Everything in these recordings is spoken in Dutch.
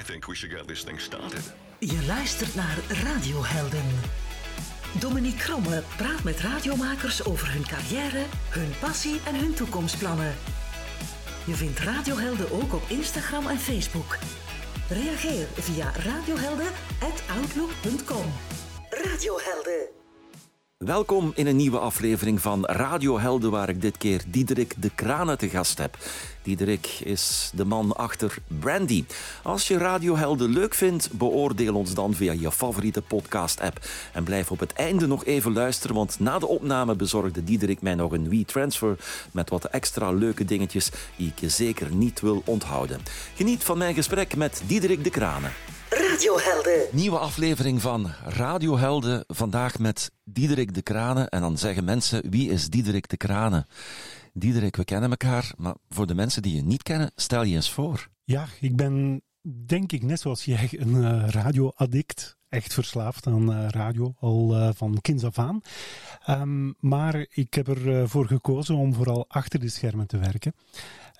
I think we should get this thing started. Je luistert naar Radiohelden. Dominique Kromme praat met radiomakers over hun carrière, hun passie en hun toekomstplannen. Je vindt Radiohelden ook op Instagram en Facebook. Reageer via radiohelden.outlook.com. Radiohelden. Welkom in een nieuwe aflevering van Radio Helden, waar ik dit keer Diederik de Kranen te gast heb. Diederik is de man achter Brandy. Als je Radio Helden leuk vindt, beoordeel ons dan via je favoriete podcast-app. En blijf op het einde nog even luisteren, want na de opname bezorgde Diederik mij nog een WeTransfer met wat extra leuke dingetjes die ik je zeker niet wil onthouden. Geniet van mijn gesprek met Diederik de Kranen. Radiohelden. Nieuwe aflevering van Radio Helden. Vandaag met Diederik de Kranen. En dan zeggen mensen, wie is Diederik de Kranen? Diederik, we kennen elkaar, maar voor de mensen die je niet kennen, stel je eens voor. Ja, ik ben denk ik net zoals jij een uh, radioaddict. Echt verslaafd aan uh, radio, al uh, van kinds af aan. Um, maar ik heb ervoor gekozen om vooral achter de schermen te werken.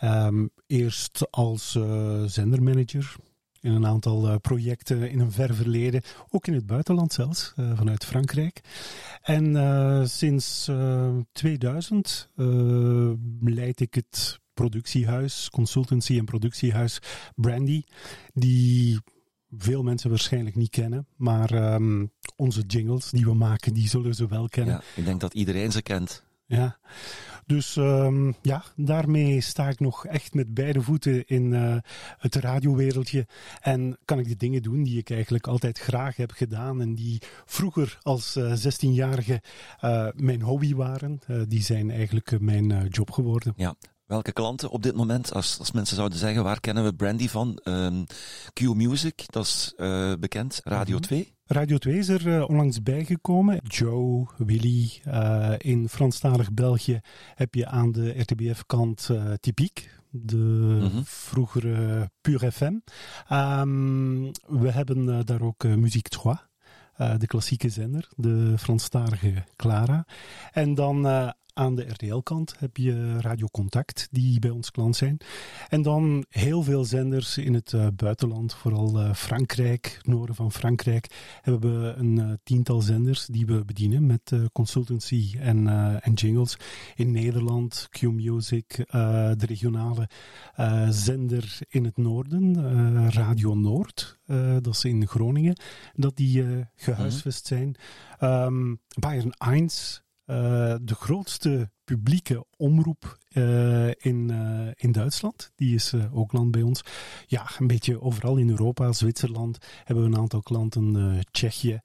Um, eerst als zendermanager, in een aantal uh, projecten in een ver verleden, ook in het buitenland zelfs, uh, vanuit Frankrijk. En uh, sinds 2000 leid ik het productiehuis, consultancy en productiehuis Brandy, die veel mensen waarschijnlijk niet kennen, maar um, onze jingles die we maken, die zullen ze wel kennen. Ja, ik denk dat iedereen ze kent. Ja, dus um, ja, daarmee sta ik nog echt met beide voeten in uh, het radiowereldje. En kan ik de dingen doen die ik eigenlijk altijd graag heb gedaan en die vroeger als uh, 16-jarige uh, mijn hobby waren. Die zijn eigenlijk mijn job geworden. Ja, Welke klanten op dit moment, als, als mensen zouden zeggen, waar kennen we Brandy van? Um, Q Music, dat is uh, bekend. Radio 2? Mm -hmm. Radio 2 is er uh, onlangs bijgekomen. Joe, Willy. Uh, in Franstalig België heb je aan de RTBF-kant Typiek. De mm -hmm. vroegere Pure FM. Um, we hebben daar ook Muziek 3. Uh, de klassieke zender, de Franstalige Clara. En dan uh, aan de RTL-kant heb je Radio Contact, die bij ons klant zijn. En dan heel veel zenders in het uh, buitenland, vooral uh, Frankrijk, noorden van Frankrijk. Hebben we een uh, tiental zenders die we bedienen met consultancy en, en jingles. In Nederland, Q-Music, de regionale zender in het noorden, Radio Noord. dat is in Groningen, dat die gehuisvest zijn. Um, Bayern 1 uh, de grootste publieke omroep uh, in, uh, in Duitsland. Die is uh, ook land bij ons. Ja, een beetje overal in Europa, Zwitserland hebben we een aantal klanten, Tsjechië.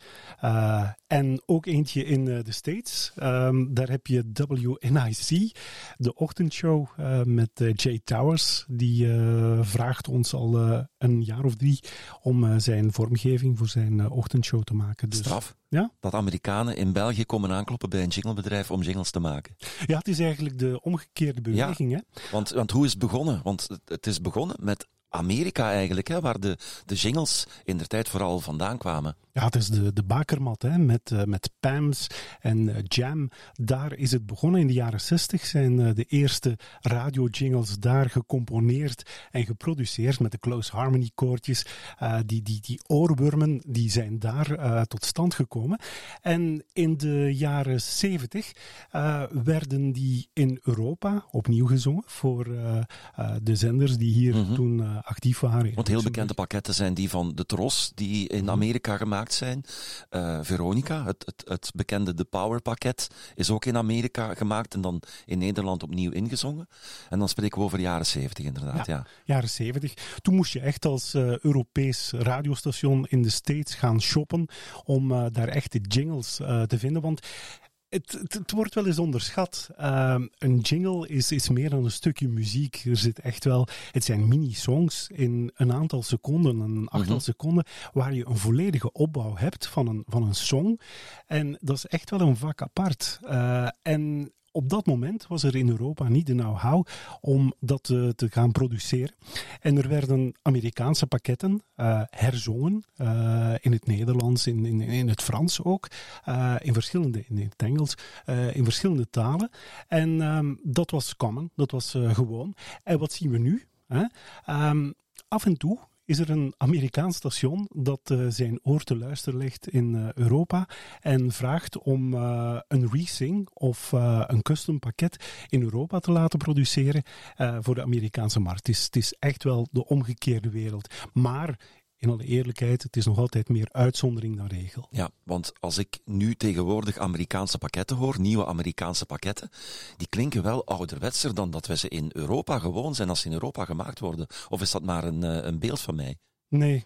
en ook eentje in de States. Um, daar heb je WNIC, de ochtendshow met Jay Towers. Die vraagt ons al een jaar of drie om zijn vormgeving voor zijn ochtendshow te maken. Dus, Straf. Ja? Dat Amerikanen in België komen aankloppen bij een jinglebedrijf om jingles te maken. Ja, het is eigenlijk de omgekeerde beweging. Ja, hè? Want, want hoe is het begonnen? Want het, het is begonnen met Amerika eigenlijk, hè, waar de, de jingles in der tijd vooral vandaan kwamen. Ja, het is de, de bakermat hè, met, uh, met Pams en uh, Jam. Daar is het begonnen in de jaren 60. Zijn uh, de eerste radio-jingles daar gecomponeerd en geproduceerd met de close harmony koortjes. die, die, die oorwormen die zijn daar tot stand gekomen. En in de jaren 70 werden die in Europa opnieuw gezongen voor de zenders die hier mm -hmm. toen actief waren. Want heel bekende pakketten zijn die van de Tros, die in Amerika gemaakt zijn. Uh, Veronica, het, het, het bekende The Power pakket, is ook in Amerika gemaakt en dan in Nederland opnieuw ingezongen. En dan spreken we over de jaren 70 inderdaad. Ja, ja. jaren 70. Toen moest je echt als uh, Europees radiostation in de States gaan shoppen om daar echte jingles te vinden. Want het, het, het, wordt wel eens onderschat. Uh, een jingle is, is meer dan een stukje muziek. Er zit echt wel, het zijn mini-songs in een aantal seconden, een mm -hmm. seconden, waar je een volledige opbouw hebt van een, van een song. En dat is echt wel een vak apart. Uh, en op dat moment was er in Europa niet de know-how om dat uh, te gaan produceren. En er werden Amerikaanse pakketten uh, herzongen, uh, in het Nederlands, in, in, in het Frans ook, in verschillende, in het Engels, in verschillende talen. En um, dat was common, dat was gewoon. En wat zien we nu? Um, af en toe is er een Amerikaans station dat uh, zijn oor te luisteren legt in uh, Europa en vraagt om uh, een resing of een custom pakket in Europa te laten produceren voor de Amerikaanse markt. Is, het is echt wel de omgekeerde wereld. Maar in alle eerlijkheid, het is nog altijd meer uitzondering dan regel. Ja, want als ik nu tegenwoordig Amerikaanse pakketten hoor, nieuwe Amerikaanse pakketten, die klinken wel ouderwetser dan dat we ze in Europa gewoon zijn als ze in Europa gemaakt worden. Of is dat maar een, eh, een beeld van mij? Nee,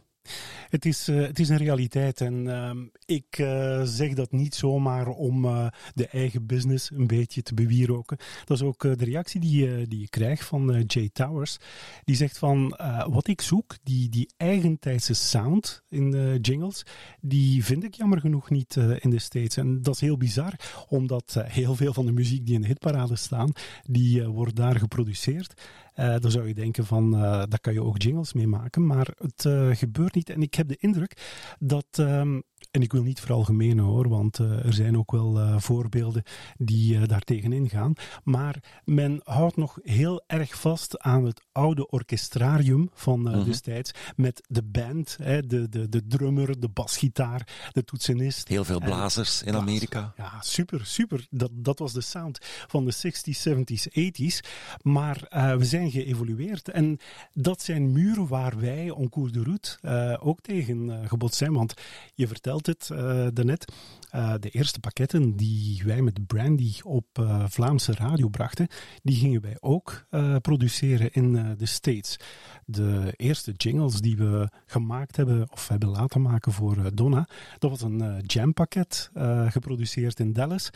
het is, uh, het is een realiteit en uh, ik uh, zeg dat niet zomaar om uh, de eigen business een beetje te bewieroken. Dat is ook de reactie die, die je krijgt van Jay Towers. Die zegt van wat ik zoek, die, die eigentijdse sound in de jingles, die vind ik jammer genoeg niet in de States. En dat is heel bizar, omdat heel veel van de muziek die in de hitparade staan, die wordt daar geproduceerd. Uh, dan zou je denken van, uh, daar kan je ook jingles mee maken, maar het uh, gebeurt niet. En ik heb de indruk dat um, en ik wil niet veralgemenen hoor, want uh, er zijn ook wel uh, voorbeelden die uh, daar tegenin gaan. Maar men houdt nog heel erg vast aan het oude orchestrarium van -hmm. destijds. Met de band, hè, de, de, de drummer, de basgitaar, de toetsenist. Heel veel blazers in Amerika. Ja, super, super. Dat, dat was de sound van de 60s, 70s, 80s. Maar we zijn geëvolueerd. En dat zijn muren waar wij, on cours de route, ook tegen gebotst zijn. Want je vertelt het uh, daarnet. Uh, de eerste pakketten die wij met Brandy op uh, Vlaamse radio brachten, die gingen wij ook uh, produceren in de States. De eerste jingles die we gemaakt hebben, of hebben laten maken voor Donna, dat was een jam pakket geproduceerd in Dallas.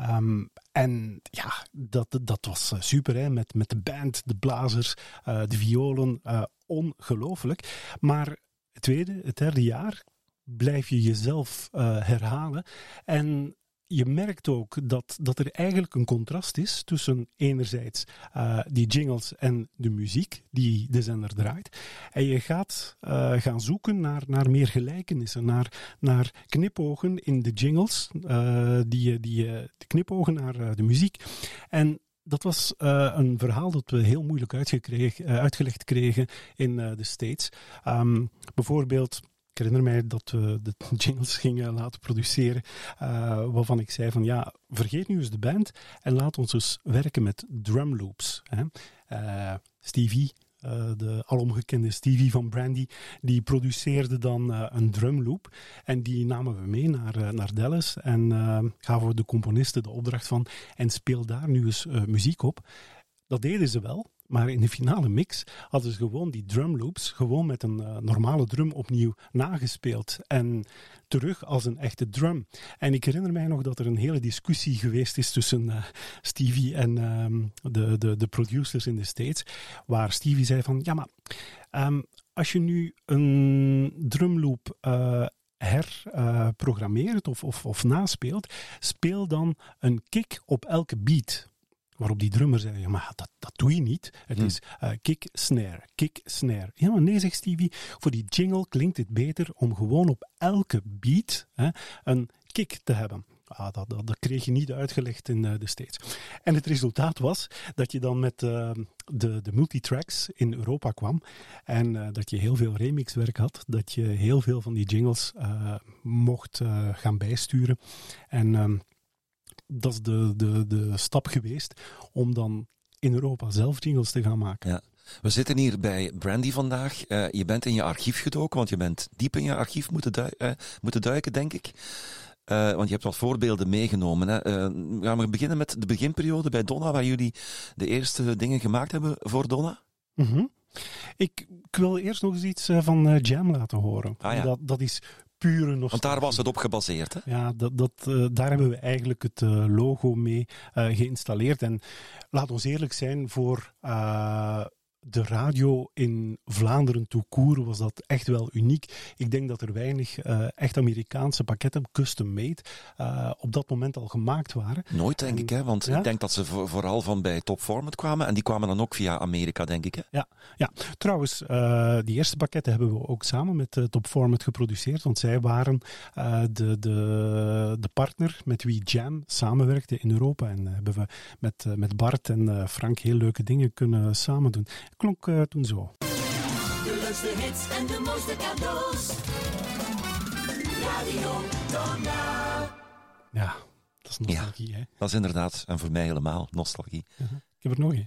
Um, en ja, dat, dat was super, hè? Met, met de band, de blazers, de violen, ongelooflijk. Maar het tweede, het derde jaar blijf je jezelf uh, herhalen. En je merkt ook dat, dat er eigenlijk een contrast is tussen enerzijds uh, die jingles en de muziek die de zender draait. En je gaat uh, gaan zoeken naar, naar meer gelijkenissen, naar, naar knipogen in de jingles, die, die, de knipogen naar de muziek. En dat was een verhaal dat we heel moeilijk uh, uitgelegd kregen in de States. Um, bijvoorbeeld ik herinner mij dat we de jingles gingen laten produceren, uh, waarvan ik zei van ja, vergeet nu eens de band en laat ons eens werken met drumloops. Uh, Stevie, uh, de alomgekende Stevie van Brandy, die produceerde dan een drumloop en die namen we mee naar, naar Dallas en gaven we de componisten de opdracht van en speel daar nu eens muziek op. Dat deden ze wel, maar in de finale mix hadden ze gewoon die drumloops gewoon met een uh, normale drum opnieuw nagespeeld. En terug als een echte drum. En ik herinner mij nog dat er een hele discussie geweest is tussen uh, Stevie en um, de, de, de producers in de States. Waar Stevie zei van, ja maar, um, als je nu een drumloop... Uh, herprogrammeert of, of, of naspeelt, speel dan een kick op elke beat. Waarop die drummer zei, ja, maar dat, dat doe je niet. Het hmm. is uh, kick, snare, kick, snare. Ja, maar nee, zegt Stevie, voor die jingle klinkt het beter om gewoon op elke beat hè, een kick te hebben. Ah, dat, dat, dat, kreeg je niet uitgelegd in uh, de States. En het resultaat was dat je dan met uh, de, de multitracks in Europa kwam en uh, dat je heel veel remixwerk had, dat je heel veel van die jingles mocht gaan bijsturen. En ehm, dat is de, de, de stap geweest om dan in Europa zelf jingles te gaan maken. Ja. We zitten hier bij Brandy vandaag. Uh, je bent in je archief gedoken, want je bent diep in je archief moeten, uh, moeten duiken, denk ik. Uh, want je hebt wat voorbeelden meegenomen. Hè. gaan we beginnen met de beginperiode bij Donna, waar jullie de eerste dingen gemaakt hebben voor Donna? Mm -hmm. ik, ik, wil eerst nog eens iets van Jam laten horen. Ah, ja. dat, dat is pure nostalgie. Want daar was het op gebaseerd, hè? Ja, dat, dat, uh, daar hebben we eigenlijk het uh, logo mee uh, geïnstalleerd. En laat ons eerlijk zijn, voor de radio in Vlaanderen toekoer was dat echt wel uniek. Ik denk dat er weinig uh, echt Amerikaanse pakketten, custom-made, uh, op dat moment al gemaakt waren. Nooit, denk en, ik, hè? want ja? ik denk dat ze vooral van bij Top Format kwamen en die kwamen dan ook via Amerika, denk ik. Hè? Ja, ja. trouwens, uh, die eerste pakketten hebben we ook samen met Top Format geproduceerd, want zij waren de, de, de partner met wie Jam samenwerkte in Europa. En hebben we met, met Bart en Frank heel leuke dingen kunnen samen doen klonk uh, toen zo. leukste hits en de mooiste cadeaus. Radio Donna. Ja, dat is nostalgie, hè? Dat is inderdaad, en voor mij helemaal, nostalgie. Ik heb er nog één.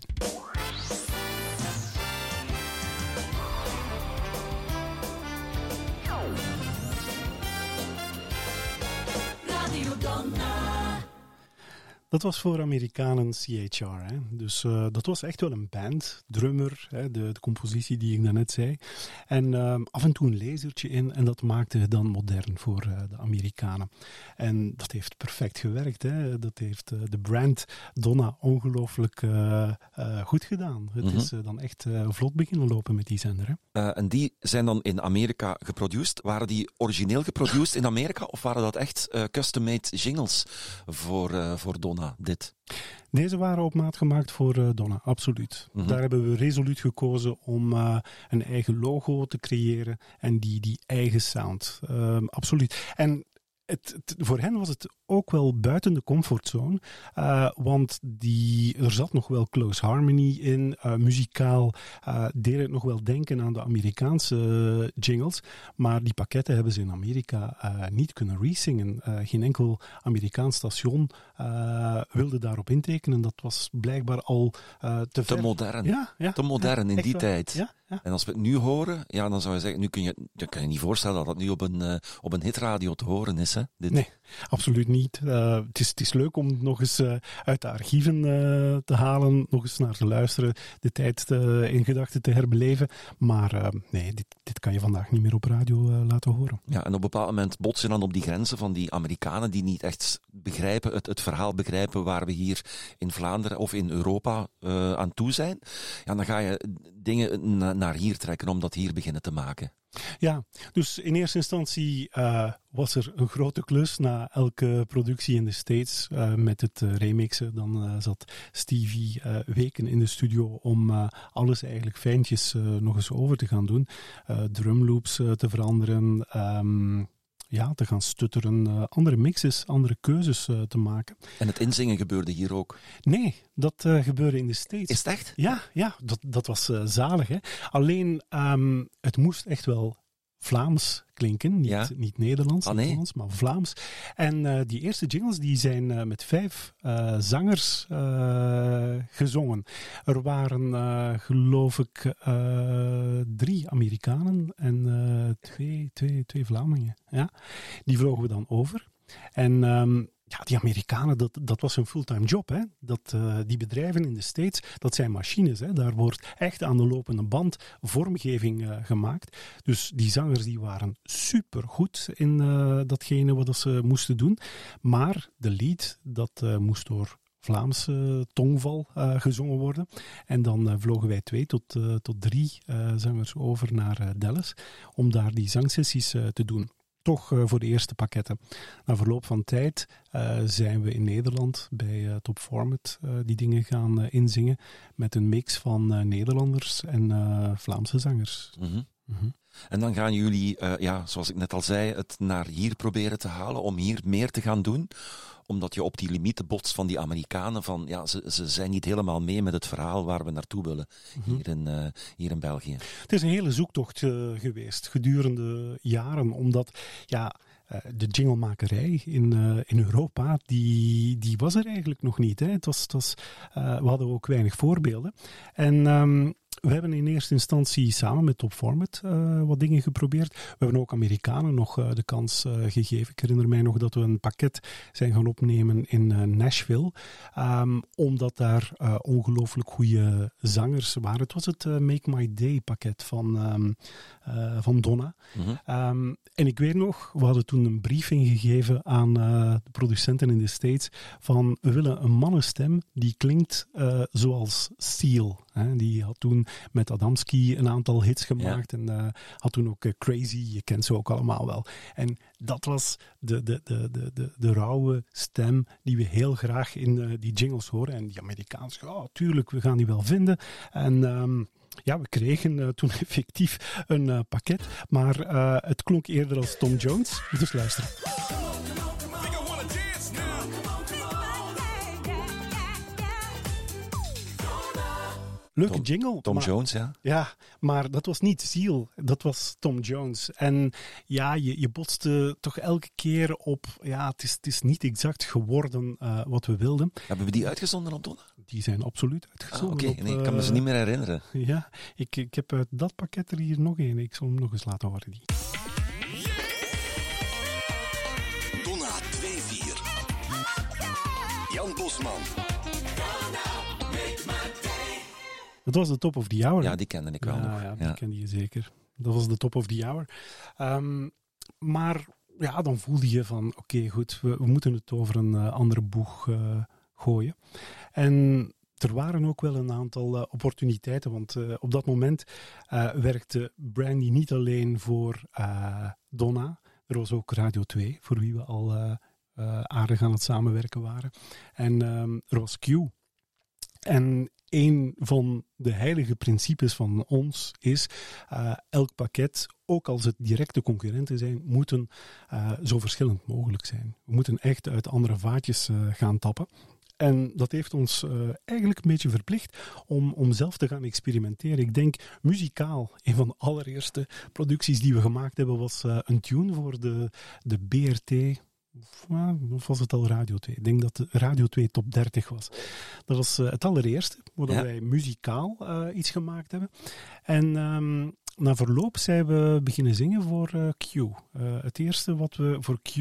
Radio Donna. Dat was voor Amerikanen CHR. Hè? Dus eh, dat was echt wel een band, drummer, hè? De, de compositie die ik daarnet zei. En ehm, af en toe een lasertje in en dat maakte het dan modern voor eh, de Amerikanen. En dat heeft perfect gewerkt. Hè? Dat heeft eh, de brand Donna ongelooflijk goed gedaan. Het Mhm. is dan echt vlot beginnen lopen met die zender. Hè? En die zijn dan in Amerika geproduced. Waren die origineel geproduced in Amerika of waren dat echt custom-made jingles voor, voor Donna? Dit. Deze waren op maat gemaakt voor eh, Donna, absoluut. Mhm. Daar hebben we resoluut gekozen om eh, een eigen logo te creëren en die, die eigen sound. Ehm, absoluut. En het, het- voor hen was het ook wel buiten de comfortzone, eh, want die, er zat nog wel close harmony in. eh, muzikaal eh, deed het nog wel denken aan de Amerikaanse jingles, maar die pakketten hebben ze in Amerika niet kunnen resingen. Geen enkel Amerikaans station wilde daarop intekenen. Dat was blijkbaar al te Te ver. modern. Ja, ja, Te modern ja, in die wel. tijd. Ja, ja. En als we het nu horen, ja, dan zou je zeggen, nu kun je, je kan je niet voorstellen dat dat nu op een, eh, op een hitradio te horen is. Hè? Dit. Nee, absoluut niet. Eh, het, is, het is leuk om nog eens eh, uit de archieven te halen, nog eens naar te luisteren, de tijd in gedachten te herbeleven. Maar nee, dit, dit kan je vandaag niet meer op radio laten horen. Ja, en op een bepaald moment botsen dan op die grenzen van die Amerikanen die niet echt begrijpen, het, het verhaal begrijpen waar we hier in Vlaanderen of in Europa aan toe zijn. Ja, dan ga je dingen naar hier trekken om dat hier beginnen te maken. Ja, dus in eerste instantie eh, was er een grote klus na elke productie in de States eh, met het eh, remixen. Dan zat Stevie weken in de studio om alles eigenlijk fijntjes nog eens over te gaan doen. Drumloops te veranderen, ehm, ja, te gaan stutteren, eh, andere mixes, andere keuzes eh, te maken. En het inzingen gebeurde hier ook. Nee, dat eh, gebeurde in de States. Is het echt? Ja, ja dat, dat was zalig. Hè? Alleen, ehm, het moest echt wel Vlaams klinken. Niet, Ja. niet Nederlands, Ah, nee. Nederlands, maar Vlaams. En eh, die eerste jingles die zijn eh, met vijf eh, zangers gezongen. Er waren, geloof ik, drie Amerikanen en twee, twee, twee Vlamingen. Ja? Die vlogen we dan over. En ehm, ja, die Amerikanen, dat, dat was hun fulltime job. Hè? Dat, eh, die bedrijven in de States, dat zijn machines. Hè? Daar wordt echt aan de lopende band vormgeving eh, gemaakt. Dus die zangers die waren supergoed in eh, datgene wat ze moesten doen. Maar de lied, dat moest door Vlaamse tongval gezongen worden. En dan vlogen wij twee tot, tot drie zangers over naar Dallas om daar die zangsessies te doen. Toch eh, voor de eerste pakketten. Na verloop van tijd eh, zijn we in Nederland bij eh, Top Format die dingen gaan inzingen met een mix van Nederlanders en Vlaamse zangers. Mhm. Mhm. En dan gaan jullie, eh, ja, zoals ik net al zei, het naar hier proberen te halen om hier meer te gaan doen. Omdat je op die limieten botst van die Amerikanen. Van, ja, ze, ze zijn niet helemaal mee met het verhaal waar we naartoe willen hier, in, eh, hier in België. Het is een hele zoektocht eh, geweest gedurende jaren, omdat ja, de jinglemakerij in, in Europa, die, die was er eigenlijk nog niet. Hè. Het was, het was, we hadden ook weinig voorbeelden. En ehm, we hebben in eerste instantie samen met Top Format eh, wat dingen geprobeerd. We hebben ook Amerikanen nog eh, de kans eh, gegeven. Ik herinner mij nog dat we een pakket zijn gaan opnemen in Nashville. Ehm, omdat daar ongelooflijk goede zangers waren. Het was het Make My Day pakket van, ehm, eh, van Donna. Mhm. Ehm, en ik weet nog, we hadden toen een briefing gegeven aan de producenten in de States van we willen een mannenstem die klinkt zoals Seal. Hè. Die had toen met Adamski een aantal hits gemaakt en eh, had toen ook eh, Crazy, je kent ze ook allemaal wel. En dat was de, de, de, de, de, de rauwe stem die we heel graag in eh, die jingles horen. En die Amerikaans, ja, tuurlijk, we gaan die wel vinden. En... ehm, ja, we kregen toen effectief een pakket, maar het klonk eerder als Tom Jones. Dus luister. Leuke Tom- jingle. Tom maar- Jones, ja. Ja, maar dat was niet Seal, dat was Tom Jones. En ja, je, je botste toch elke keer op, ja, het is, het is niet exact geworden eh, wat we wilden. Hebben we die uitgezonden op donderdag? Die zijn absoluut Ah, uitgezonden. Oké, op, nee, ik kan me ze eh, niet meer herinneren. Ja, ik, ik heb uit dat pakket er hier nog één. Ik zal hem nog eens laten horen. Die. Donna 2-4. Jan Bosman. Dat was de top of the hour. Ja, die kende ik wel ja, nog. Ja, die kende je zeker. Dat was de top of the hour. Ehm, maar ja, dan voelde je van, oké, goed, we, we moeten het over een eh, andere boeg eh, gooien. En er waren ook wel een aantal eh, opportuniteiten, want op dat moment werkte Brandy niet alleen voor Donna, er was ook Radio 2, voor wie we al aardig aan het samenwerken waren. En ehm, er was Q. En een van de heilige principes van ons is: eh, elk pakket, ook als het directe concurrenten zijn, moeten eh, zo verschillend mogelijk zijn. We moeten echt uit andere vaatjes eh, gaan tappen. En dat heeft ons eigenlijk een beetje verplicht om, om zelf te gaan experimenteren. Ik denk muzikaal, een van de allereerste producties die we gemaakt hebben, was een tune voor de, de BRT. Of, was het al Radio 2? Ik denk dat de Radio 2 top 30 was. Dat was eh, het allereerste, waar Ja. wij muzikaal eh, iets gemaakt hebben. En ehm, na verloop zijn we beginnen zingen voor eh, Q. Het eerste wat we voor Q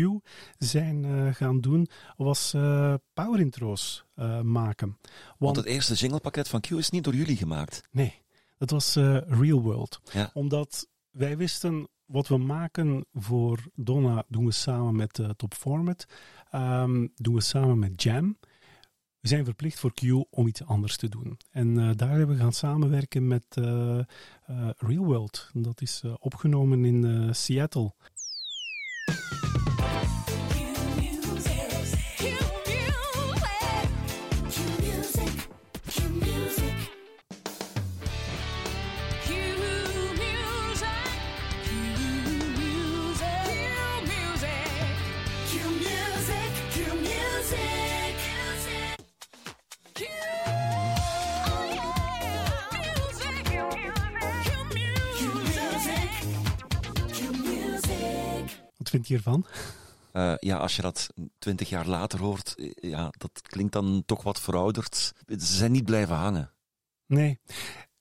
zijn gaan doen, was power intro's maken. Want het eerste jinglepakket van Q is niet door jullie gemaakt. Nee, dat was Real World. Ja. Omdat wij wisten, wat we maken voor Donna doen we samen met eh, Top Format, ehm, doen we samen met Jam. We zijn verplicht voor Q om iets anders te doen. En eh, daar hebben we gaan samenwerken met eh, Real World. Dat is opgenomen in Seattle. Wat vind je hiervan? Eh, ja, als je dat twintig jaar later hoort, eh, ja, dat klinkt dan toch wat verouderd. Ze zijn niet blijven hangen. Nee.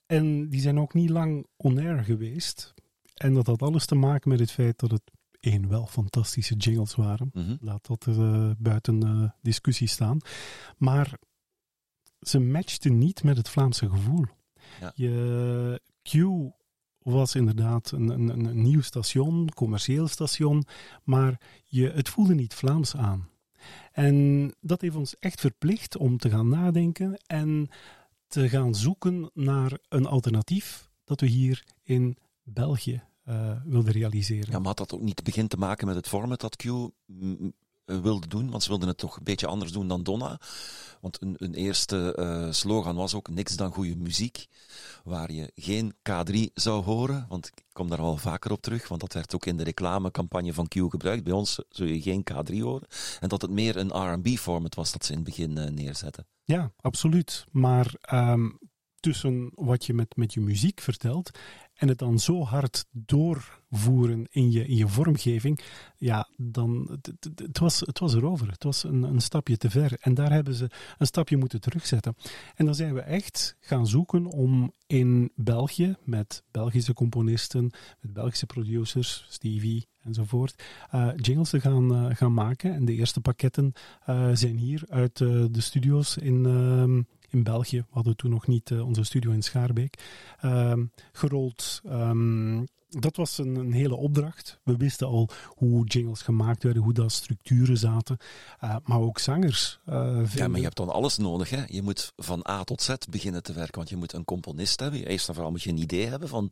En die zijn ook niet lang on-air geweest. En dat had alles te maken met het feit dat het één wel fantastische jingles waren. Mhm. Laat dat eh, buiten discussie staan. Maar ze matchten niet met het Vlaamse gevoel. Ja. Je, Q was inderdaad een, een, een- nieuw station, commercieel station, maar je, het voelde niet Vlaams aan. En dat heeft ons echt verplicht om te gaan nadenken en te gaan zoeken naar een alternatief dat we hier in België eh, wilden realiseren. Ja, maar had dat ook niet begin te maken met het format dat Q wilde doen? Want ze wilden het toch een beetje anders doen dan Donna. Want een, eerste eh, slogan was ook niks dan goede muziek. Waar je geen K3 zou horen. Want ik kom daar wel vaker op terug. Want dat werd ook in de reclamecampagne van Q gebruikt. Bij ons zul je geen K3 horen. En dat het meer een R&B-format was dat ze in het begin eh, neerzetten. Ja, absoluut. Maar ehm, tussen wat je met, met je muziek vertelt en het dan zo hard doorvoeren in je, in je vormgeving, ja, dan, het, was, het was erover. Het was een, een stapje te ver. En daar hebben ze een stapje moeten terugzetten. En dan zijn we echt gaan zoeken om in België, met Belgische componisten, met Belgische producers, Stevie enzovoort, eh, jingles te gaan, eh, gaan maken. En de eerste pakketten eh, zijn hier uit de studio's in, ehm, in België. We hadden toen nog niet onze studio in Schaarbeek. ehm, gerold. Ehm, dat was een, een hele opdracht. We wisten al hoe jingles gemaakt werden, hoe dat structuren zaten. Eh, maar ook zangers. eh, Ja, maar je hebt dan alles nodig. Hè? Je moet van A tot Z beginnen te werken. Want je moet een componist hebben. Eerst en vooral moet je een idee hebben van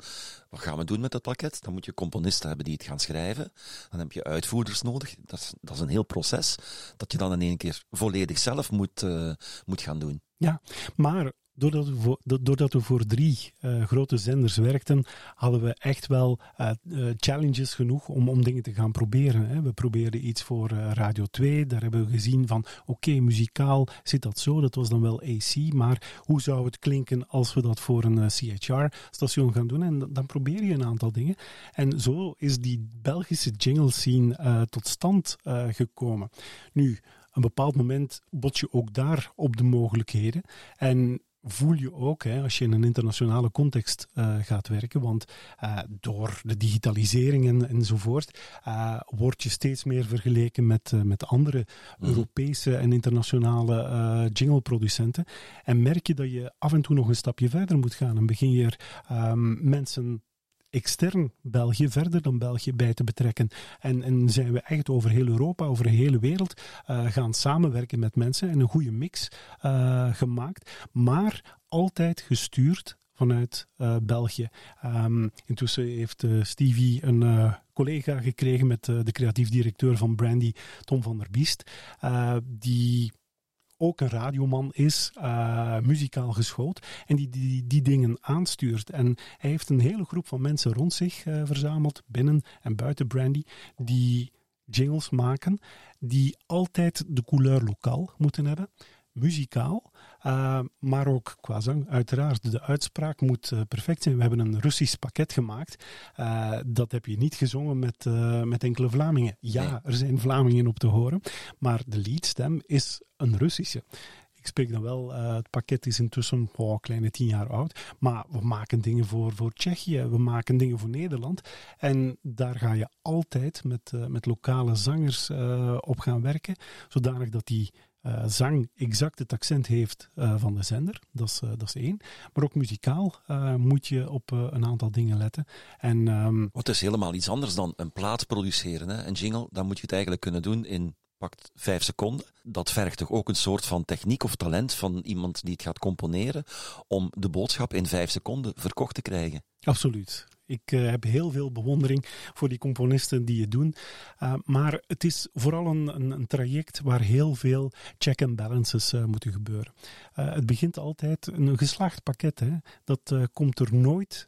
wat gaan we doen met dat pakket. Dan moet je componisten hebben die het gaan schrijven. Dan heb je uitvoerders nodig. Dat is, dat is een heel proces dat je dan in één keer volledig zelf moet, eh, moet gaan doen. Ja, maar doordat we voor, do- doordat we voor drie eh, grote zenders werkten, hadden we echt wel eh, eh, challenges genoeg om, om dingen te gaan proberen. Hè. We probeerden iets voor Radio 2. Daar hebben we gezien van, oké, muzikaal zit dat zo. Dat was dan wel AC. Maar hoe zou het klinken als we dat voor een CHR-station gaan doen? En dan- probeer je een aantal dingen. En zo is die Belgische jingle scene tot stand gekomen. Nu, een bepaald moment bot je ook daar op de mogelijkheden. En voel je ook, hè, als je in een internationale context eh, gaat werken, want eh, door de digitalisering en, enzovoort, eh, word je steeds meer vergeleken met, met andere Europese en internationale jingleproducenten. En merk je dat je af en toe nog een stapje verder moet gaan en begin je er ehm, mensen extern België, verder dan België, bij te betrekken. En, en zijn we echt over heel Europa, over de hele wereld eh, gaan samenwerken met mensen en een goede mix eh, gemaakt, maar altijd gestuurd vanuit eh, België. Ehm, intussen heeft Stevie een collega gekregen met de creatief directeur van Brandy, Tom van der Biest, die ook een radioman is, eh, muzikaal geschoold, en die, die die dingen aanstuurt. En hij heeft een hele groep van mensen rond zich eh, verzameld, binnen en buiten Brandy, die jingles maken, die altijd de couleur lokaal moeten hebben, muzikaal, eh, maar ook qua zang. Uiteraard, de uitspraak moet eh, perfect zijn. We hebben een Russisch pakket gemaakt. Eh, dat heb je niet gezongen met, met enkele Vlamingen. Ja, er zijn Vlamingen op te horen, maar de leadstem is een Russische. Ik spreek dan wel, het pakket is intussen oh, een kleine tien jaar oud. Maar we maken dingen voor, voor Tsjechië, we maken dingen voor Nederland. En daar ga je altijd met, met lokale zangers op gaan werken. Zodanig dat die eh, zang exact het accent heeft eh, van de zender. Dat is, eh, dat is één. Maar ook muzikaal moet je op een aantal dingen letten. En ehm, Wat is helemaal iets anders dan een plaat produceren. Hè? Een jingle, dan moet je het eigenlijk kunnen doen in pakt vijf seconden. Dat vergt toch ook een soort van techniek of talent van iemand die het gaat componeren om de boodschap in vijf seconden verkocht te krijgen. Absoluut. Ik eh, heb heel veel bewondering voor die componisten die het doen. Uh, maar het is vooral een, een, traject waar heel veel check and balances uh, moeten gebeuren. Het begint altijd een geslaagd pakket. Hè. Dat komt er nooit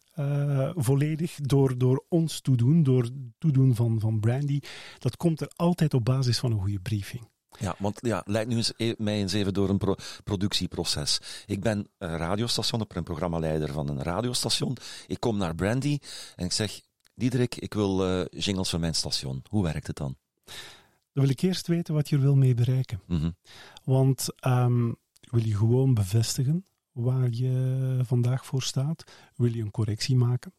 volledig door, door ons toedoen, door toedoen van, van Brandy. Dat komt er altijd op basis van een goede briefing. Ja, want ja, leid nu eens, e-, mij eens even door een pro productieproces. Ik ben een radiostation, ik ben een programmaleider van een radiostation. Ik kom naar Brandy en ik zeg, Diederik, ik wil uh, jingles voor mijn station. Hoe werkt het dan? Dan wil ik eerst weten wat je er wil mee bereiken. Mm -hmm. Want um, wil je gewoon bevestigen waar je vandaag voor staat? Wil je een correctie maken?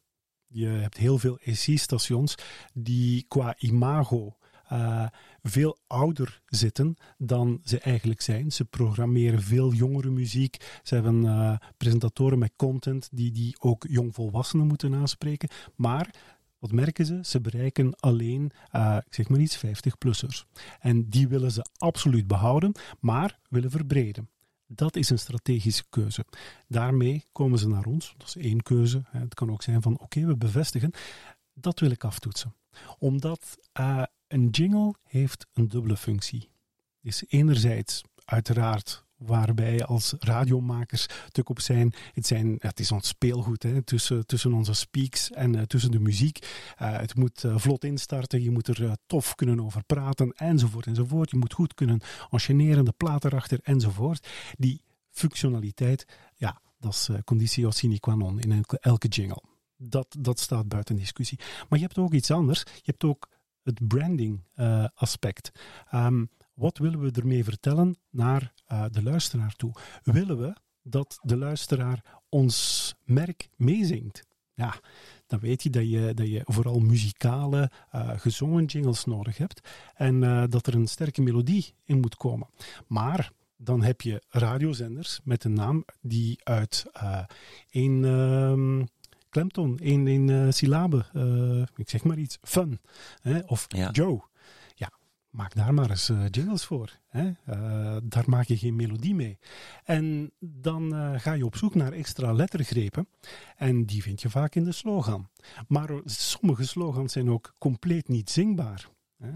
Je hebt heel veel EC-stations die qua imago uh, veel ouder zitten dan ze eigenlijk zijn. Ze programmeren veel jongere muziek. Ze hebben uh, presentatoren met content die, die ook jongvolwassenen moeten aanspreken. Maar wat merken ze? Ze bereiken alleen, uh, ik zeg maar iets, 50-plussers. En die willen ze absoluut behouden, maar willen verbreden. Dat is een strategische keuze. Daarmee komen ze naar ons. Dat is één keuze. Het kan ook zijn van oké, we bevestigen. Dat wil ik aftoetsen. Omdat uh, een jingle heeft een dubbele functie. Is enerzijds uiteraard waarbij als radiomakers stuk op zijn. Het, zijn, het is ons speelgoed hè, tussen, tussen onze speaks en uh, tussen de muziek. Uh, het moet uh, vlot instarten, je moet er tof kunnen over praten, enzovoort, enzovoort. Je moet goed kunnen enchaîneren, de plaat erachter, enzovoort. Die functionaliteit, ja, dat is conditio sine qua non in elke, elke jingle. Dat, dat staat buiten discussie. Maar je hebt ook iets anders. Je hebt ook het branding aspect. Um, wat willen we ermee vertellen naar uh, de luisteraar toe? Willen we dat de luisteraar ons merk meezingt? Ja, dan weet je dat je, dat je vooral muzikale, uh, gezongen jingles nodig hebt en dat er een sterke melodie in moet komen. Maar dan heb je radiozenders met een naam die uit één klemtoon, één, één syllabe, ik zeg maar iets, fun, hè, of ja. Joe maak daar maar eens uh, jingles voor. Hè? Daar maak je geen melodie mee. En dan ga je op zoek naar extra lettergrepen. En die vind je vaak in de slogan. Maar sommige slogans zijn ook compleet niet zingbaar. Hè?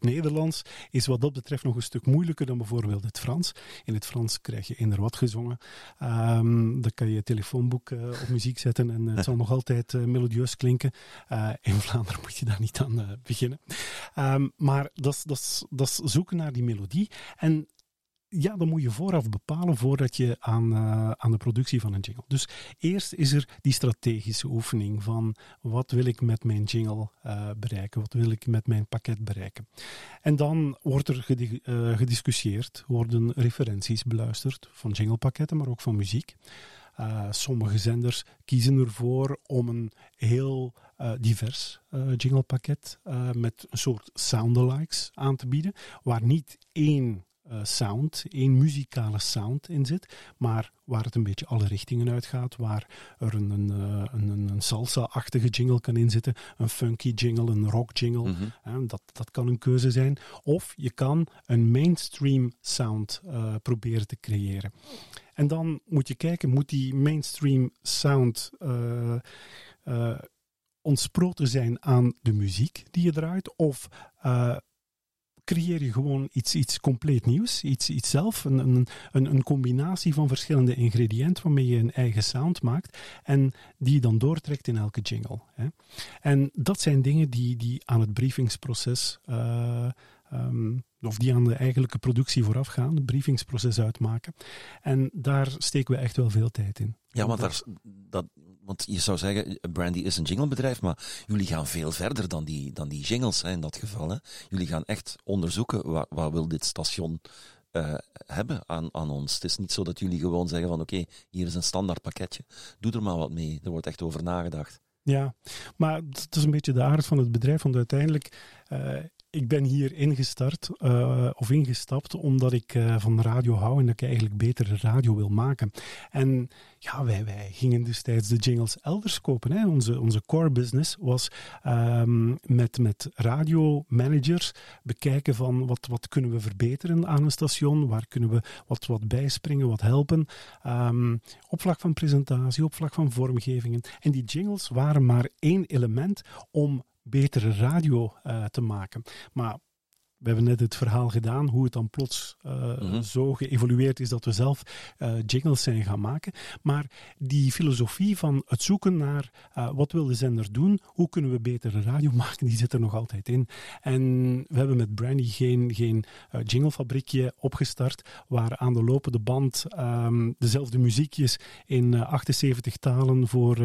Het Nederlands is wat dat betreft nog een stuk moeilijker dan bijvoorbeeld het Frans. In het Frans krijg je eender wat gezongen. Ehm, dan kan je je telefoonboek eh, op muziek zetten en het zal nog altijd eh, melodieus klinken. Eh, in Vlaanderen moet je daar niet aan eh, beginnen. Ehm, maar dat is zoeken naar die melodie. En ja, dan moet je vooraf bepalen voordat je aan, eh, aan de productie van een jingle. Dus eerst is er die strategische oefening van wat wil ik met mijn jingle eh, bereiken, wat wil ik met mijn pakket bereiken. En dan wordt er eh, gediscussieerd, worden referenties beluisterd van jinglepakketten, maar ook van muziek. Sommige zenders kiezen ervoor om een heel divers jinglepakket met een soort soundalikes aan te bieden, waar niet één eh, sound, één muzikale sound in zit, maar waar het een beetje alle richtingen uitgaat, waar er een, een, eh, een, een, een salsa-achtige jingle kan inzitten, een funky jingle, een rock jingle, Mhm. hè, dat, dat kan een keuze zijn. Of je kan een mainstream sound eh, proberen te creëren. En dan moet je kijken, moet die mainstream sound ontsproten zijn aan de muziek die je draait? Of creëer je gewoon iets, iets compleet nieuws, iets, iets zelf, een, een, een, combinatie van verschillende ingrediënten waarmee je een eigen sound maakt en die je dan doortrekt in elke jingle. Hè? En dat zijn dingen die, die aan het briefingsproces, eh, ehm, of die aan de eigenlijke productie voorafgaan, het briefingsproces uitmaken. En daar steken we echt wel veel tijd in. Ja, want, daar, dat, want je zou zeggen, Brandy is een jinglebedrijf, maar jullie gaan veel verder dan die, dan die jingles hè, in dat geval. Hè. Jullie gaan echt onderzoeken, wat, wat wil dit station eh, hebben aan, aan ons. Het is niet zo dat jullie gewoon zeggen van, oké, hier is een standaard pakketje, doe er maar wat mee. Er wordt echt over nagedacht. Ja, maar het is een beetje de aard van het bedrijf, want uiteindelijk, eh, ik ben hier ingestart eh, of ingestapt omdat ik eh, van radio hou en dat ik eigenlijk betere radio wil maken. En ja, wij, wij gingen destijds de jingles elders kopen. Hè. Onze, onze core business was ehm, met, met radiomanagers bekijken van wat, wat kunnen we verbeteren aan een station, waar kunnen we wat, wat bijspringen, wat helpen. Ehm, op vlak van presentatie, op vlak van vormgevingen. En die jingles waren maar één element om betere radio eh, te maken. Maar we hebben net het verhaal gedaan hoe het dan plots eh, Mhm. zo geëvolueerd is dat we zelf eh, jingles zijn gaan maken. Maar die filosofie van het zoeken naar eh, wat wil de zender doen, hoe kunnen we betere radio maken, die zit er nog altijd in. En we hebben met Brandy geen, geen jinglefabriekje opgestart waar aan de lopende band ehm, dezelfde muziekjes in eh, 78 talen voor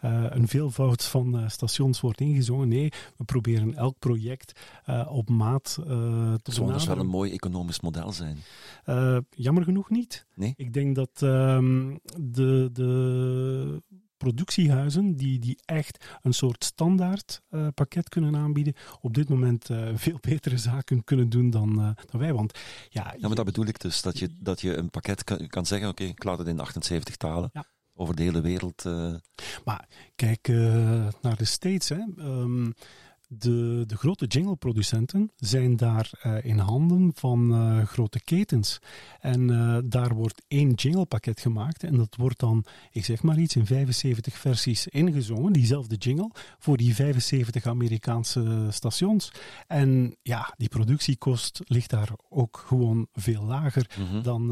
een veelvoud van stations wordt ingezongen. Nee, we proberen elk project op maat te Het zou anders wel een mooi economisch model zijn. Eh, jammer genoeg niet. Nee? Ik denk dat ehm, de, de productiehuizen die, die echt een soort standaard eh, pakket kunnen aanbieden, op dit moment eh, veel betere zaken kunnen doen dan, eh, dan wij. Want ja, Ja, maar dat bedoel ik dus, dat je, dat je een pakket kan, kan zeggen, oké, ik laat het in 78 talen, Ja. over de hele wereld. eh, Maar kijk eh, naar de States. Hè. Ehm, de, de grote jingleproducenten zijn daar eh, in handen van eh, grote ketens. En eh, daar wordt één jinglepakket gemaakt. En dat wordt dan, ik zeg maar iets, in 75 versies ingezongen. Diezelfde jingle voor die 75 Amerikaanse stations. En ja, die productiekost ligt daar ook gewoon veel lager mhm. dan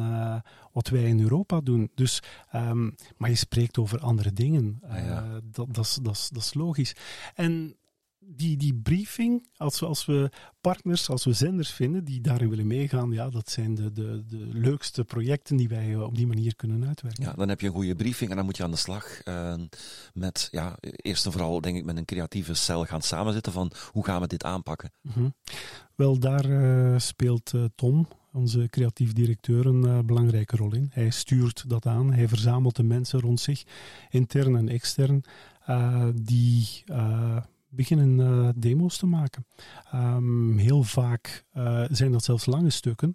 wat wij in Europa doen. Dus, ehm, maar je spreekt over andere dingen. Ah, ja. Dat, dat is logisch. En die, die briefing, als we, als we partners, als we zenders vinden die daarin willen meegaan, ja, dat zijn de, de, de leukste projecten die wij eh, op die manier kunnen uitwerken. Ja, dan heb je een goede briefing en dan moet je aan de slag eh, met, ja, eerst en vooral denk ik met een creatieve cel gaan samenzitten van hoe gaan we dit aanpakken. Mhm. Wel, daar eh, speelt Tom, onze creatief directeur, een belangrijke rol in. Hij stuurt dat aan, hij verzamelt de mensen rond zich, intern en extern, die beginnen eh, demo's te maken. Ehm, heel vaak eh, zijn dat zelfs lange stukken.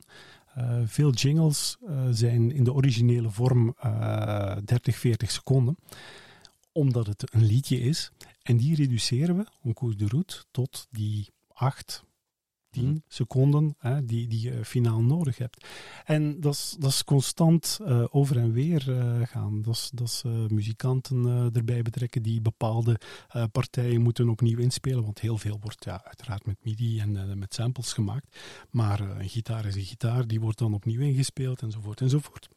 Eh, veel jingles zijn in de originele vorm eh 30, 40 seconden, omdat het een liedje is. En die reduceren we, en cours de route, tot die 8, 10 Mhm. seconden hè, die, die je finaal nodig hebt. En dat is- dat is constant eh, over en weer eh, gaan. Dat is, dat is eh, muzikanten erbij betrekken die bepaalde partijen moeten opnieuw inspelen. Want heel veel wordt ja, uiteraard met MIDI en met samples gemaakt. Maar een gitaar is een gitaar, die wordt dan opnieuw ingespeeld enzovoort enzovoort.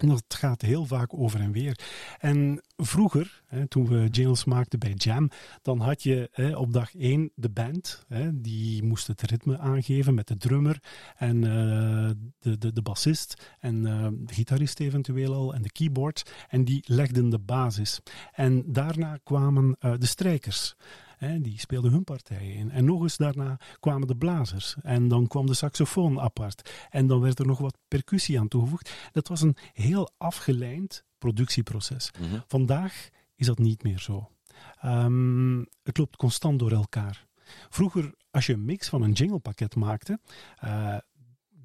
En dat gaat heel vaak over en weer. En vroeger, hè, toen we jingles maakten bij Jam, dan had je hè, op dag één de band. Hè, die moest het ritme aangeven met de drummer en eh, de, de, de bassist en eh, de gitarist eventueel al en de keyboards. En die legden de basis. En daarna kwamen eh, de strijkers. Hè, die speelden hun partijen in. En nog eens daarna kwamen de blazers. En dan kwam de saxofoon apart. En dan werd er nog wat percussie aan toegevoegd. Dat was een heel afgeleid productieproces. Mhm. Vandaag is dat niet meer zo. Ehm, het loopt constant door elkaar. Vroeger, als je een mix van een jinglepakket maakte, eh,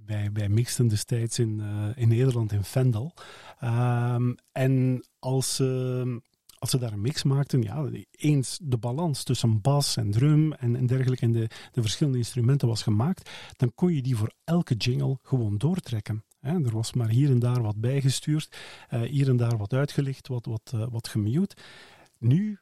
wij, wij mixten destijds in, eh, in Nederland in Vendel. Ehm, en als, ehm, als ze daar een mix maakten, ja, eens de balans tussen bas en drum en, en dergelijke en de, de verschillende instrumenten was gemaakt, dan kon je die voor elke jingle gewoon doortrekken. Er was maar hier en daar wat bijgestuurd, eh, hier en daar wat uitgelicht, wat, wat, eh, wat gemute. Nu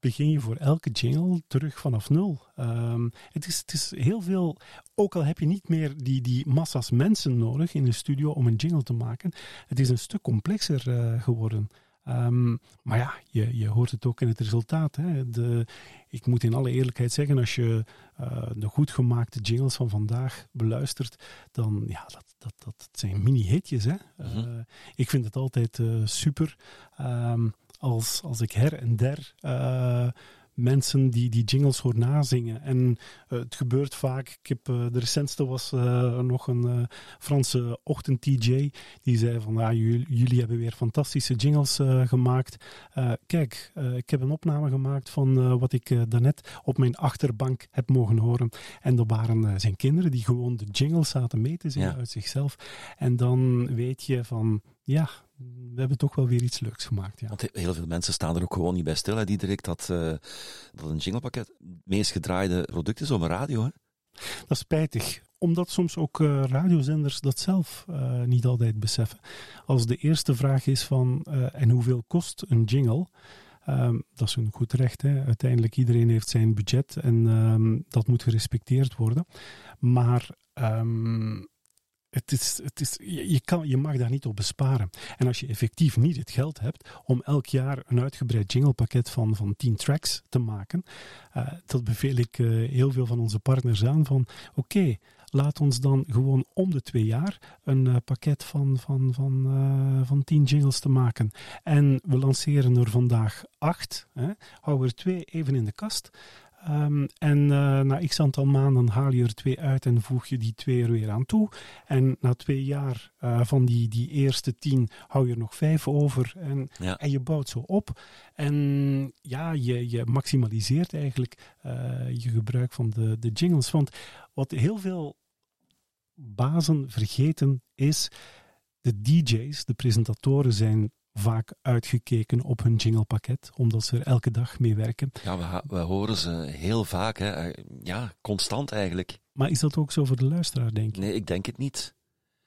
begin je voor elke jingle terug vanaf nul. Ehm, het, is, het is heel veel, ook al heb je niet meer die, die massa's mensen nodig in een studio om een jingle te maken, het is een stuk complexer eh, geworden. Ehm, maar ja, je, je hoort het ook in het resultaat. Hè. De, ik moet in alle eerlijkheid zeggen, als je eh, de goed gemaakte jingles van vandaag beluistert, dan ja, dat, dat, dat zijn mini-hitjes. Hè. Mhm. Eh, ik vind het altijd eh, super ehm, als, als ik her en der mensen die die jingles hoor nazingen. En eh, het gebeurt vaak. Ik heb, eh, de recentste was eh, nog een Franse ochtend-DJ. Die zei van, ja, jullie, jullie hebben weer fantastische jingles gemaakt. Kijk, ik heb een opname gemaakt van wat ik daarnet op mijn achterbank heb mogen horen. En dat waren zijn kinderen die gewoon de jingles zaten mee te zingen Ja. uit zichzelf. En dan weet je van, ja, we hebben toch wel weer iets leuks gemaakt. Ja. Want he- heel veel mensen staan er ook gewoon niet bij stil, hè, Diederik, dat, eh, dat een jinglepakket het meest gedraaide product is op een radio. Hè? Dat is spijtig, omdat soms ook eh, radiozenders dat zelf eh, niet altijd beseffen. Als de eerste vraag is van, en hoeveel kost een jingle? Ehm, dat is een goed recht. Hè. Uiteindelijk iedereen heeft zijn budget en ehm, dat moet gerespecteerd worden. Maar ehm, het is, het is, je, kan, je mag daar niet op besparen. En als je effectief niet het geld hebt om elk jaar een uitgebreid jinglepakket van, van 10 tracks te maken, eh, dat beveel ik eh, heel veel van onze partners aan van oké, laat ons dan gewoon om de twee jaar een eh, pakket van, van, van, eh, van 10 jingles te maken. En we lanceren er vandaag acht. Hou er twee even in de kast. Ehm, en eh, na x aantal maanden haal je er twee uit en voeg je die twee er weer aan toe. En na twee jaar eh, van die, die eerste tien hou je er nog vijf over. En, Ja. en je bouwt zo op. En ja, je, je maximaliseert eigenlijk eh, je gebruik van de, de jingles. Want wat heel veel bazen vergeten is, de DJ's, de presentatoren zijn vaak uitgekeken op hun jinglepakket, omdat ze er elke dag mee werken. Ja, we, horen ze heel vaak, hè. Eh, ja, constant eigenlijk. Maar is dat ook zo voor de luisteraar, denk je? Nee, ik denk het niet.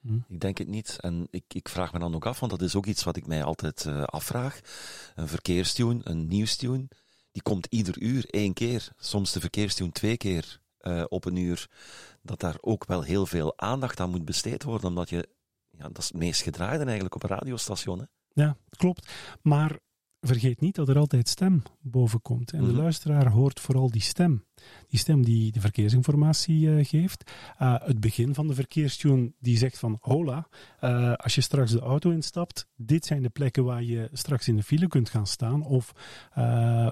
Hm. Ik denk het niet. En ik, ik vraag me dan ook af, want dat is ook iets wat ik mij altijd eh, afvraag. Een verkeerstune, een nieuwstune, die komt ieder uur één keer. Soms de verkeerstune twee keer eh, op een uur. Dat daar ook wel heel veel aandacht aan moet besteed worden, omdat je... Ja, dat is het meest gedraaide eigenlijk op een radiostation. Hè? Ja, klopt. Maar vergeet niet dat er altijd stem boven komt. En de Mhm. luisteraar hoort vooral die stem. Die stem die de verkeersinformatie eh, geeft. Uh, het begin van de verkeerstune die zegt van hola, uh, als je straks de auto instapt, dit zijn de plekken waar je straks in de file kunt gaan staan of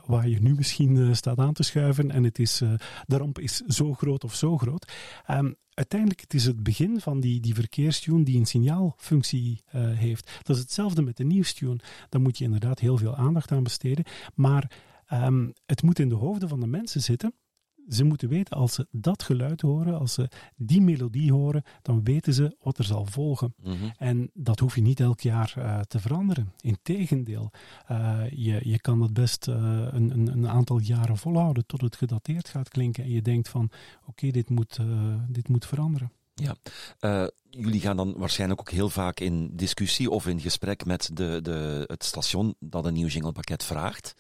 waar je nu misschien staat aan te schuiven en het is, de ramp is zo groot of zo groot. Um, uiteindelijk het is het begin van die, die verkeerstune die een signaalfunctie heeft. Dat is hetzelfde met de nieuwstune. Daar moet je inderdaad heel veel aandacht aan besteden. Maar um, het moet in de hoofden van de mensen zitten ze moeten weten, als ze dat geluid horen, als ze die melodie horen, dan weten ze wat er zal volgen. Mhm. En dat hoef je niet elk jaar eh, te veranderen. Integendeel, eh je, je kan het best eh, een, een, een aantal jaren volhouden tot het gedateerd gaat klinken en je denkt van, oké, dit, moet, dit moet veranderen. Ja, jullie gaan dan waarschijnlijk ook heel vaak in discussie of in gesprek met de, de, het station dat een nieuw jinglepakket vraagt.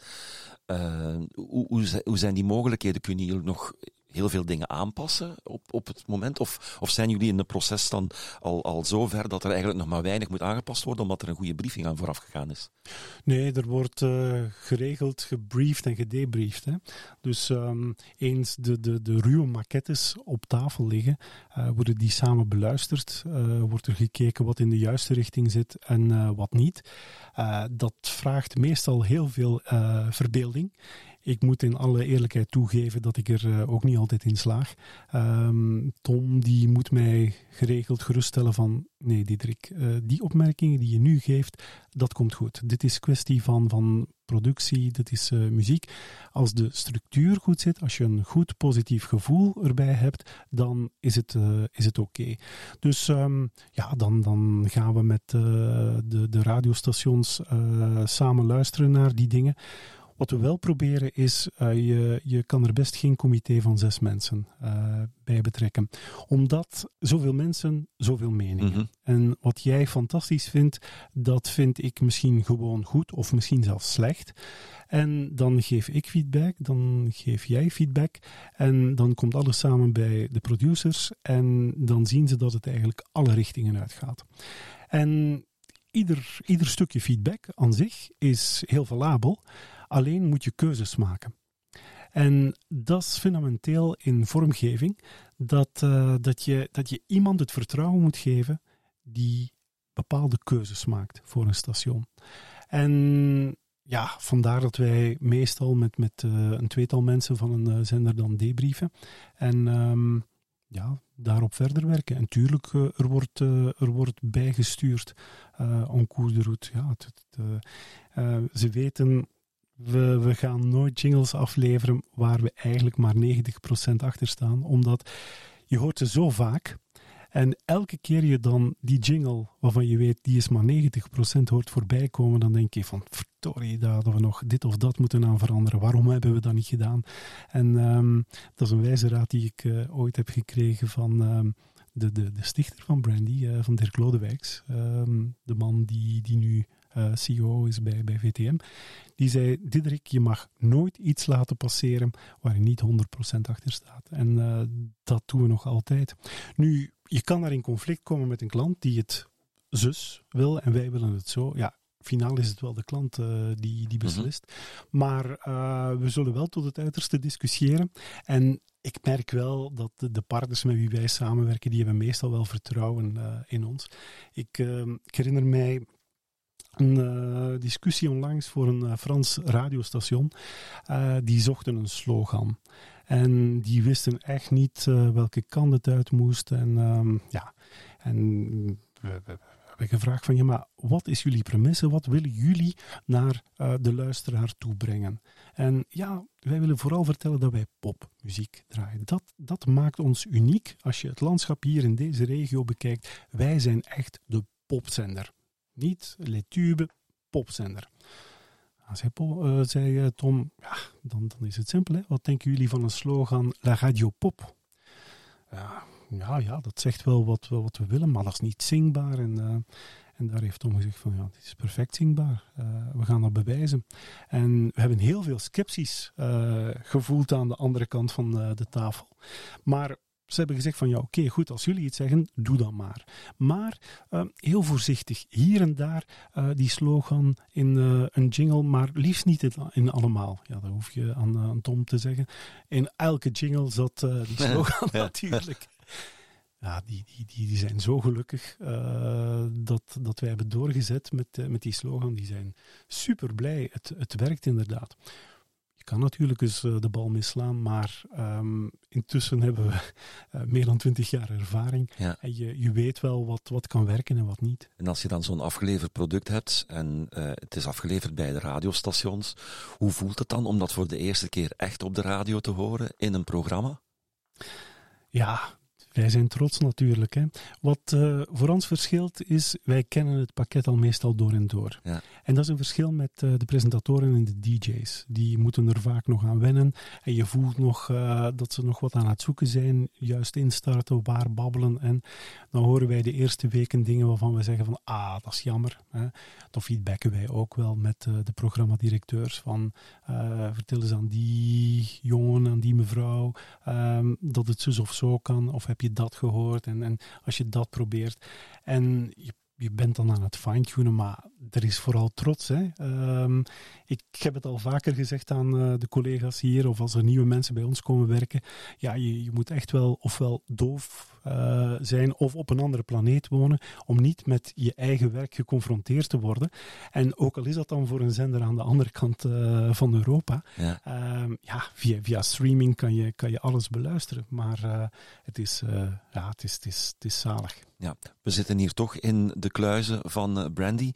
Eh, hoe, hoe, hoe zijn die mogelijkheden? Kunnen jullie nog heel veel dingen aanpassen op, op het moment? Of, of zijn jullie in het proces dan al, al zo ver dat er eigenlijk nog maar weinig moet aangepast worden omdat er een goede briefing aan vooraf gegaan is? Nee, er wordt eh, geregeld gebriefd en gedebriefd. Hè. Dus ehm, eens de, de, de ruwe maquettes op tafel liggen, eh, worden die samen beluisterd. eh, wordt er gekeken wat in de juiste richting zit en wat niet. Dat vraagt meestal heel veel verbeelding. Ik moet in alle eerlijkheid toegeven dat ik er eh, ook niet altijd in slaag. Ehm, Tom die moet mij geregeld geruststellen van nee Diederik, eh, die opmerkingen die je nu geeft, dat komt goed. Dit is kwestie van, van productie, dit is eh, muziek. Als de structuur goed zit, als je een goed positief gevoel erbij hebt, dan is het, is het oké. Dus ehm, ja, dan, dan gaan we met de, de radiostations samen luisteren naar die dingen. Wat we wel proberen is, eh, je, je kan er best geen comité van zes mensen eh, bij betrekken. Omdat zoveel mensen, zoveel meningen. Mhm. En wat jij fantastisch vindt, dat vind ik misschien gewoon goed of misschien zelfs slecht. En dan geef ik feedback, dan geef jij feedback. En dan komt alles samen bij de producers. En dan zien ze dat het eigenlijk alle richtingen uitgaat. En ieder, ieder stukje feedback aan zich is heel valabel. Alleen moet je keuzes maken. En dat is fundamenteel in vormgeving, dat, eh, dat, je, dat je iemand het vertrouwen moet geven die bepaalde keuzes maakt voor een station. En ja, vandaar dat wij meestal met, met eh, een tweetal mensen van een eh, zender dan debriefen. En ehm, ja, daarop verder werken. En tuurlijk, er, wordt, er wordt bijgestuurd uh, cours de route. Ja, het, ze weten, we, we gaan nooit jingles afleveren waar we eigenlijk maar 90% achter staan. Omdat je hoort ze zo vaak. En elke keer je dan die jingle, waarvan je weet, die is maar 90% hoort voorbij komen, dan denk je van, verdorie, daar hadden we nog dit of dat moeten aan veranderen. Waarom hebben we dat niet gedaan? En ehm, dat is een wijze raad die ik uh, ooit heb gekregen van ehm, de, de, de stichter van Brandy, uh, van Dirk Lodewijks. Um, de man die, die nu uh, CEO is bij, bij VTM. Die zei, Diederik, je mag nooit iets laten passeren waar je niet 100% achter staat. En uh, dat doen we nog altijd. Nu, je kan daar in conflict komen met een klant die het zus wil en wij willen het zo. Ja, finaal is het wel de klant uh, die, die beslist. Mm-hmm. Maar uh, we zullen wel tot het uiterste discussiëren. En ik merk wel dat de, de, partners met wie wij samenwerken, die hebben meestal wel vertrouwen uh, in ons. Ik, ik herinner mij een discussie onlangs voor een Frans radiostation. die zochten een slogan. En die wisten echt niet welke kant het uit moest. En um, ja, en we, hebben gevraagd van ja, maar wat is jullie premisse? Wat willen jullie naar de luisteraar toe brengen? En ja, wij willen vooral vertellen dat wij popmuziek draaien. Dat, dat maakt ons uniek. Als je het landschap hier in deze regio bekijkt, wij zijn echt de popzender. Niet letube, popzender. Zei, uh, zei Tom, ja, dan, dan is het simpel. Hè? Wat denken jullie van een slogan La Radio Pop? Ja, ja, dat zegt wel wat, wat we willen, maar dat is niet zingbaar. En, uh, en daar heeft Tom gezegd van, ja, het is perfect zingbaar. We gaan dat bewijzen. En we hebben heel veel scepties gevoeld aan de andere kant van de tafel. Maar ze hebben gezegd van, ja, oké, okay, goed, als jullie iets zeggen, doe dat maar. Maar heel voorzichtig, hier en daar die slogan in een jingle, maar liefst niet in, allemaal. Ja, dat hoef je aan, aan Tom te zeggen. In elke jingle zat die slogan ja. natuurlijk. Ja, die, die, die, die zijn zo gelukkig dat, dat wij hebben doorgezet met, met die slogan. Die zijn super blij. Het, het werkt inderdaad. Kan natuurlijk eens eh, de bal misslaan, maar ehm, intussen hebben we eh, meer dan twintig jaar ervaring. Ja. En je, je weet wel wat, wat kan werken en wat niet. En als je dan zo'n afgeleverd product hebt en eh, het is afgeleverd bij de radiostations, hoe voelt het dan om dat voor de eerste keer echt op de radio te horen in een programma? Ja, wij zijn trots natuurlijk. Hè. Wat eh, voor ons verschilt is, wij kennen het pakket al meestal door en door. Ja. En dat is een verschil met eh, de presentatoren en de DJ's. Die moeten er vaak nog aan wennen. En je voelt nog eh, dat ze nog wat aan het zoeken zijn. Juist instarten, waar babbelen. En dan horen wij de eerste weken dingen waarvan we zeggen van, ah, dat is jammer. Hè. Dan feedbacken wij ook wel met de programmadirecteurs van, vertel eens aan die jongen, aan die mevrouw, ehm, dat het zus of zo kan. Of heb je dat gehoord? En, en als je dat probeert. En je, je bent dan aan het fine-tunen, maar er is vooral trots. Hè? Ehm, ik heb het al vaker gezegd aan eh, de collega's hier, of als er nieuwe mensen bij ons komen werken. Ja, je, je moet echt wel ofwel doof eh, zijn of op een andere planeet wonen, om niet met je eigen werk geconfronteerd te worden. En ook al is dat dan voor een zender aan de andere kant eh, van Europa, Ja. Ehm, ja, via, via streaming kan je, kan je alles beluisteren. Maar eh, het, is, ja, het, is, het, is, het is zalig. Ja, we zitten hier toch in de kluizen van Brandy.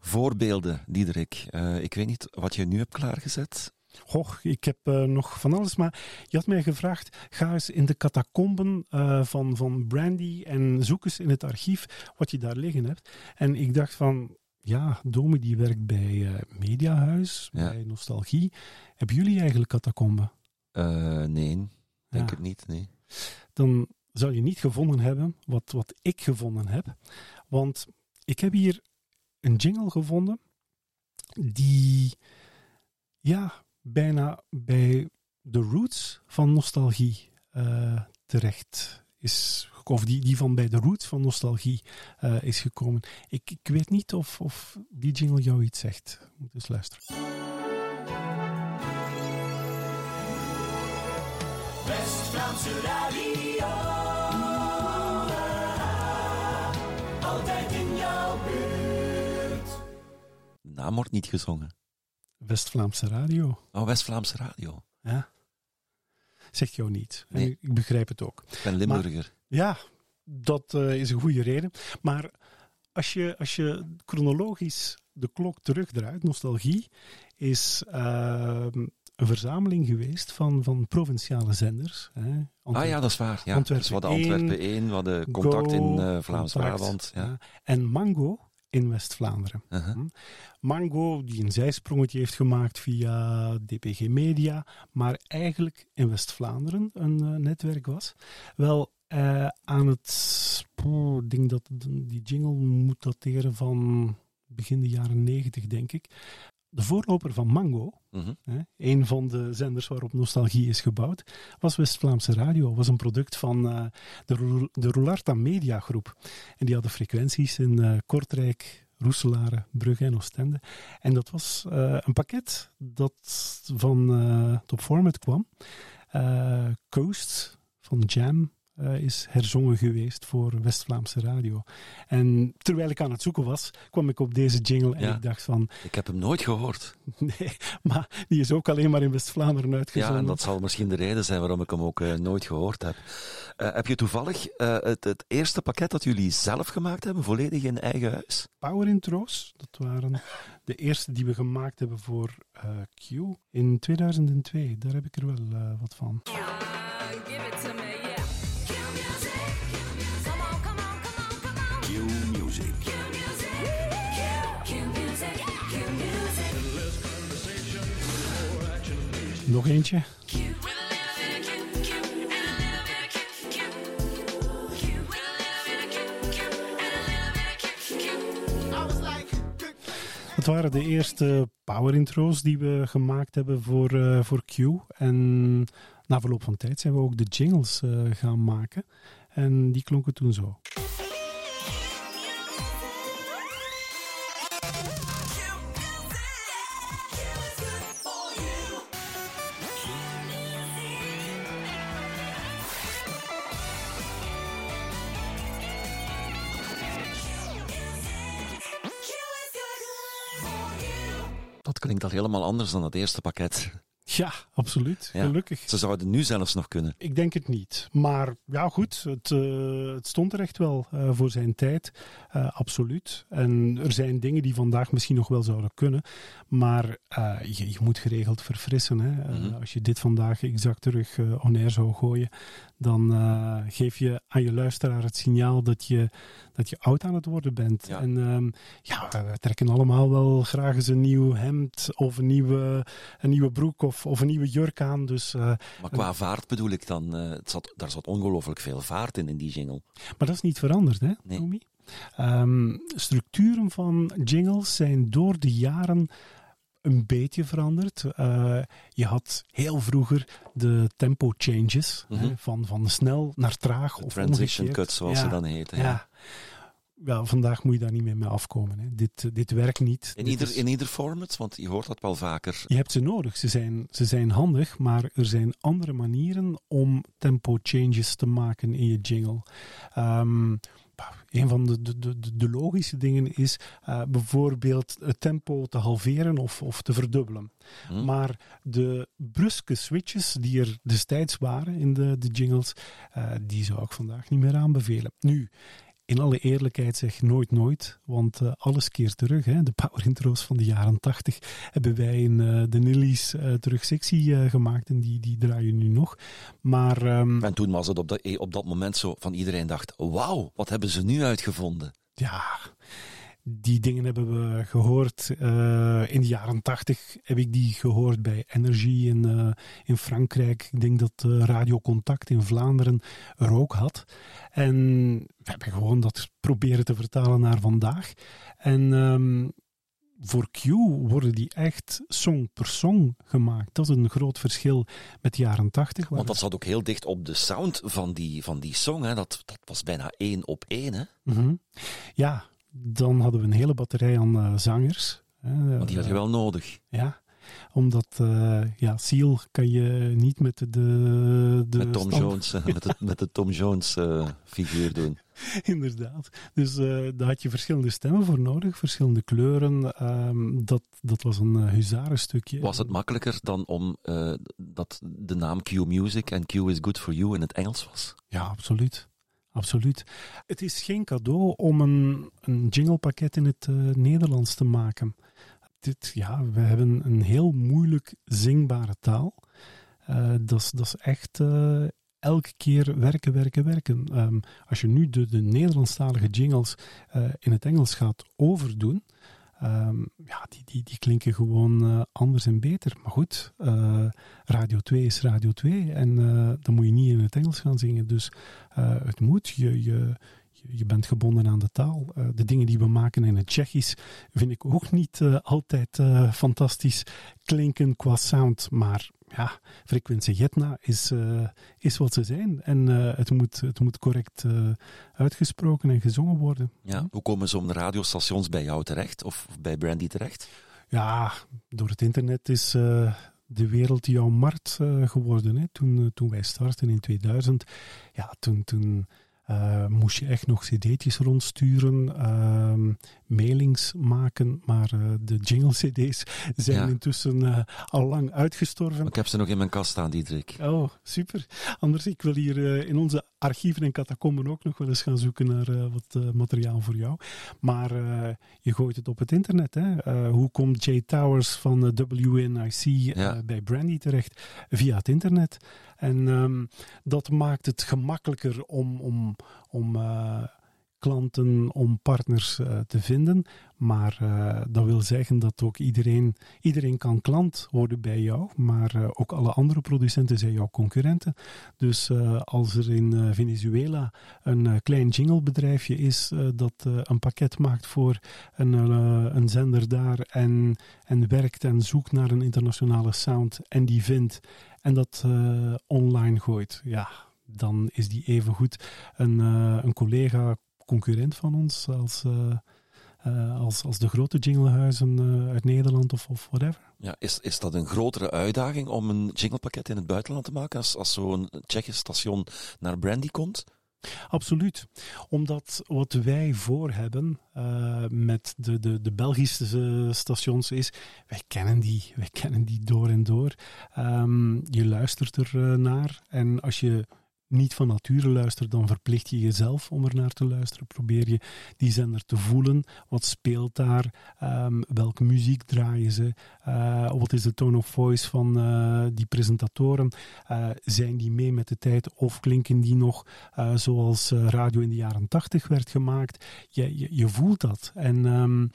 Voorbeelden, Diederik. Ik weet niet wat je nu hebt klaargezet. Goh, ik heb eh, nog van alles, maar je had mij gevraagd, ga eens in de catacomben eh, van, van Brandy en zoek eens in het archief wat je daar liggen hebt. En ik dacht van, ja, Domi die werkt bij eh, Mediahuis, Ja. bij Nostalgie. Hebben jullie eigenlijk catacomben? Nee, denk Ja. het niet. Nee. dan zou je niet gevonden hebben wat, wat ik gevonden heb. Want ik heb hier een jingle gevonden die ja, bijna bij de roots van nostalgie eh, terecht is gekomen. Of die, die van bij de roots van nostalgie eh, is gekomen. Ik, ik weet niet of, of die jingle jou iets zegt. Moet eens luisteren. West-Vlaamse radio. Altijd in jouw buurt. De naam wordt niet gezongen. West-Vlaamse radio. Oh, West-Vlaamse radio. Ja. Zegt jou niet. Nee. ik, ik begrijp het ook. Ik ben Limburger. Ja, dat eh, is een goede reden. Maar als je, als je chronologisch de klok terugdraait, nostalgie is ehm, een verzameling geweest van, van provinciale zenders. Hè. ah ja, dat is waar. Ja. Antwerpen dus we hadden 1, Antwerpen 1, we hadden contact Go, in eh, Vlaams-Brabant. Ja. En Mango in West-Vlaanderen. Uh-huh. Mango, die een zijsprongetje heeft gemaakt via DPG Media, maar eigenlijk in West-Vlaanderen een eh, netwerk was. Wel, eh, aan het... Ik denk dat die jingle moet dateren van begin de jaren negentig, denk ik. De voorloper van Mango, Mhm. hè, een van de zenders waarop nostalgie is gebouwd, was West-Vlaamse Radio. was een product van eh, de, de Roularta Media Groep. En die hadden frequenties in eh, Kortrijk, Roeselare, Brugge en Oostende. En dat was eh, een pakket dat van Top Format kwam. Coast van Jam eh, is herzongen geweest voor West-Vlaamse Radio. En terwijl ik aan het zoeken was, kwam ik op deze jingle en Ja. ik dacht van, Ik heb hem nooit gehoord. nee, maar die is ook alleen maar in West-Vlaanderen uitgezonden. Ja, en dat zal misschien de reden zijn waarom ik hem ook eh, nooit gehoord heb. Eh, heb je toevallig eh, het, het eerste pakket dat jullie zelf gemaakt hebben, volledig in eigen huis? Power intro's, dat waren de eerste die we gemaakt hebben voor eh, Q in 2002. Daar heb ik er wel wat van. Give it to was like, Dat waren de eerste power intro's die we gemaakt hebben voor, eh, voor Q. En na verloop van tijd zijn we ook de jingles eh, gaan maken. En die klonken toen zo. Klinkt al helemaal anders dan het eerste pakket. Ja, absoluut. Ja. Gelukkig. Ze zouden nu zelfs nog kunnen. Ik denk het niet. Maar ja, goed, het, eh, het stond er echt wel eh, voor zijn tijd. Eh, absoluut. En er zijn dingen die vandaag misschien nog wel zouden kunnen. Maar je, je moet geregeld verfrissen. Hè. Mhm. Als je dit vandaag exact terug on air zou gooien, dan geef je aan je luisteraar het signaal dat je, dat je oud aan het worden bent. Ja. En ehm, ja, we trekken allemaal wel graag eens een nieuw hemd of een nieuwe, een nieuwe broek of, of een nieuwe jurk aan. Dus eh, Maar qua vaart bedoel ik dan, eh, het zat, daar zat ongelooflijk veel vaart in, in die jingle. Maar dat is niet veranderd, hè, Nee. Ehm, structuren van jingles zijn door de jaren een beetje veranderd. Eh, je had heel vroeger de tempo changes, hè, Mhm. van, van snel naar traag of Transition omgekeerd. cut, zoals Ja, ze dan heten. Ja. Ja. Ja. vandaag moet je daar niet meer mee afkomen. Hè. Dit, dit werkt niet. In, Dit ieder, is- in ieder format, want je hoort dat wel vaker. je hebt ze nodig. Ze zijn, ze zijn handig, maar er zijn andere manieren om tempo changes te maken in je jingle. Ehm, een van de, de, de, de logische dingen is eh, bijvoorbeeld het tempo te halveren of, of te verdubbelen. Hm? Maar de bruske switches die er destijds waren in de, de jingles, eh, die zou ik vandaag niet meer aanbevelen. Nu, in alle eerlijkheid zeg nooit nooit, want eh, alles keert terug. Hè. De power intro's van de jaren 80 hebben wij in eh, de Nillies terug sexy eh, gemaakt en die, die draaien nu nog. Maar ehm, En toen was het op dat, op dat moment zo van iedereen dacht, wauw, wat hebben ze nu uitgevonden? ja, die dingen hebben we gehoord. eh, in de jaren 80 heb ik die gehoord bij Energy in, eh, in Frankrijk. Ik denk dat eh, Radio Contact in Vlaanderen er ook had. En we hebben gewoon dat proberen te vertalen naar vandaag. En ehm, voor Q worden die echt song per song gemaakt. Dat is een groot verschil met de jaren 80. waar Want dat zat ook heel dicht op de sound van die, van die song. Hè. Dat, dat was bijna één op één. Hè. Mhm. Ja, dan hadden we een hele batterij aan eh, zangers. hè. Want die had je wel nodig. Ja, omdat eh, ja, Seal kan je niet met de... de Met Tom stand- Jones, eh, met, het, met de Tom Jones eh, figuur doen. Inderdaad. Dus eh, daar had je verschillende stemmen voor nodig, verschillende kleuren. Ehm, dat, dat was een uh, huzarenstukje. Was het makkelijker dan om eh, dat de naam Q Music en Q is good for you in het Engels was? Ja, absoluut. Absoluut. Het is geen cadeau om een, een jinglepakket in het eh, Nederlands te maken. Dit, ja, we hebben een heel moeilijk zingbare taal. Uh, dat is- echt eh, elke keer werken, werken, werken. Ehm, als je nu de, de Nederlandstalige jingles in het Engels gaat overdoen, ehm, ja, die, die, die klinken gewoon eh, anders en beter. Maar goed, eh, Radio 2 is Radio 2 en eh, dan moet je niet in het Engels gaan zingen. Dus het moet, je, je, je- bent gebonden aan de taal. De dingen die we maken in het Tsjechisch vind ik ook niet altijd fantastisch klinken qua sound. Maar ja, frequentie Jetna is, eh, is wat ze zijn. En eh, het, moet, het moet correct eh, uitgesproken en gezongen worden. Ja. Hoe komen zo'n radiostations bij jou terecht? Of bij Brandy terecht? Ja, door het internet is de wereld jouw markt geworden. Hè. Toen, toen wij startten in 2000, ja, toen, toen moest je echt nog cd'tjes rondsturen, ehm, mailings maken, maar eh, de jingle-cd's zijn Ja. intussen eh, al lang uitgestorven. Ik heb ze nog in mijn kast staan, Diederik. Oh, super. Anders, ik wil hier eh, in onze archieven en catacomben ook nog wel eens gaan zoeken naar wat materiaal voor jou. Maar je gooit het op het internet. Hè? Hoe komt Jay Towers van WNIC Ja. bij Brandy terecht? Via het internet. En ehm, dat maakt het gemakkelijker om, om, om klanten, om partners eh, te vinden. Maar eh, dat wil zeggen dat ook iedereen, iedereen kan klant worden bij jou. Maar eh, ook alle andere producenten zijn jouw concurrenten. Dus als er in Venezuela een klein jinglebedrijfje is dat een pakket maakt voor een, een zender daar en, en werkt en zoekt naar een internationale sound en die vindt en dat online gooit, ja, dan is die evengoed een, een collega, concurrent van ons als, eh, eh, als, als de grote jinglehuizen eh, uit Nederland of, of whatever. Ja, is, is dat een grotere uitdaging om een jinglepakket in het buitenland te maken als, als zo'n Tsjechisch station naar Brandy komt? Absoluut. Omdat wat wij voor hebben met de, de, de Belgische stations is, wij kennen die, wij kennen die door en door. Ehm, je luistert er naar en als je niet van nature luistert, dan verplicht je jezelf om er naar te luisteren. Probeer je die zender te voelen. Wat speelt daar? Ehm, welke muziek draaien ze? Eh, wat is de tone of voice van eh, die presentatoren? Eh, zijn die mee met de tijd of klinken die nog zoals radio in de jaren tachtig werd gemaakt? Je, je, je voelt dat. En ehm,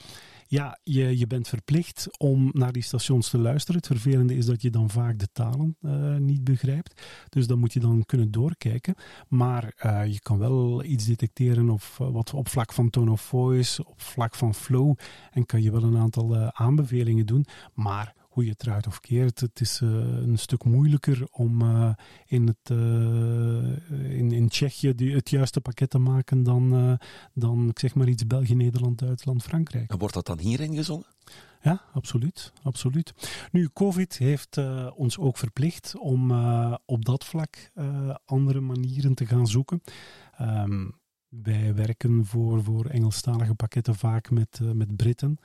ja, je, je bent verplicht om naar die stations te luisteren. Het vervelende is dat je dan vaak de talen eh, niet begrijpt. Dus dan moet je dan kunnen doorkijken. Maar eh, je kan wel iets detecteren of, eh, wat op vlak van tone of voice, op vlak van flow. En kan je wel een aantal aanbevelingen doen. Maar hoe je het draait of keert, het is eh, een stuk moeilijker om eh, in, het, eh, in, in Tsjechië die, het juiste pakket te maken dan, dan ik zeg maar iets België, Nederland, Duitsland, Frankrijk. En wordt dat dan hierin gezongen? Ja, absoluut. absoluut. Nu, COVID heeft ons ook verplicht om op dat vlak andere manieren te gaan zoeken. Ehm, wij werken voor, voor Engelstalige pakketten vaak met, met Britten.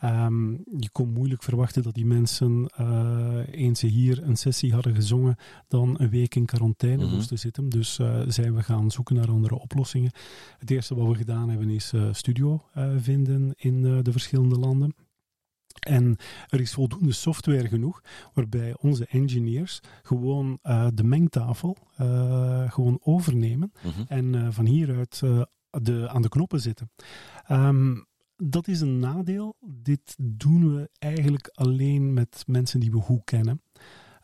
Ehm, je kon moeilijk verwachten dat die mensen, eh, eens ze hier een sessie hadden gezongen, dan een week in quarantaine Mhm. moesten zitten. Dus eh, zijn we gaan zoeken naar andere oplossingen. Het eerste wat we gedaan hebben is eh, studio vinden in de verschillende landen. En er is voldoende software genoeg waarbij onze engineers gewoon de mengtafel gewoon overnemen Mhm. en van hieruit de, aan de knoppen zitten. Ehm, dat is een nadeel. Dit doen we eigenlijk alleen met mensen die we goed kennen.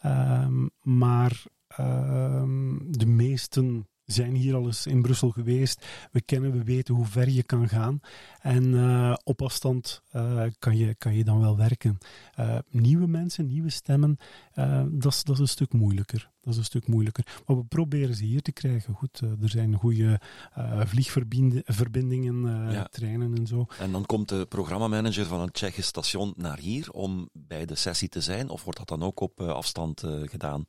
Ehm, maar ehm, de meesten zijn hier al eens in Brussel geweest. We kennen, we weten hoe ver je kan gaan. En eh, op afstand eh, kan, je, kan je dan wel werken. Eh, nieuwe mensen, nieuwe stemmen, dat is- dat is een stuk moeilijker. Dat is een stuk moeilijker. Maar we proberen ze hier te krijgen. Goed, er zijn goede vliegverbindingen, Ja. treinen en zo. En dan komt de programmamanager van een Tsjechisch station naar hier om bij de sessie te zijn? Of wordt dat dan ook op afstand gedaan?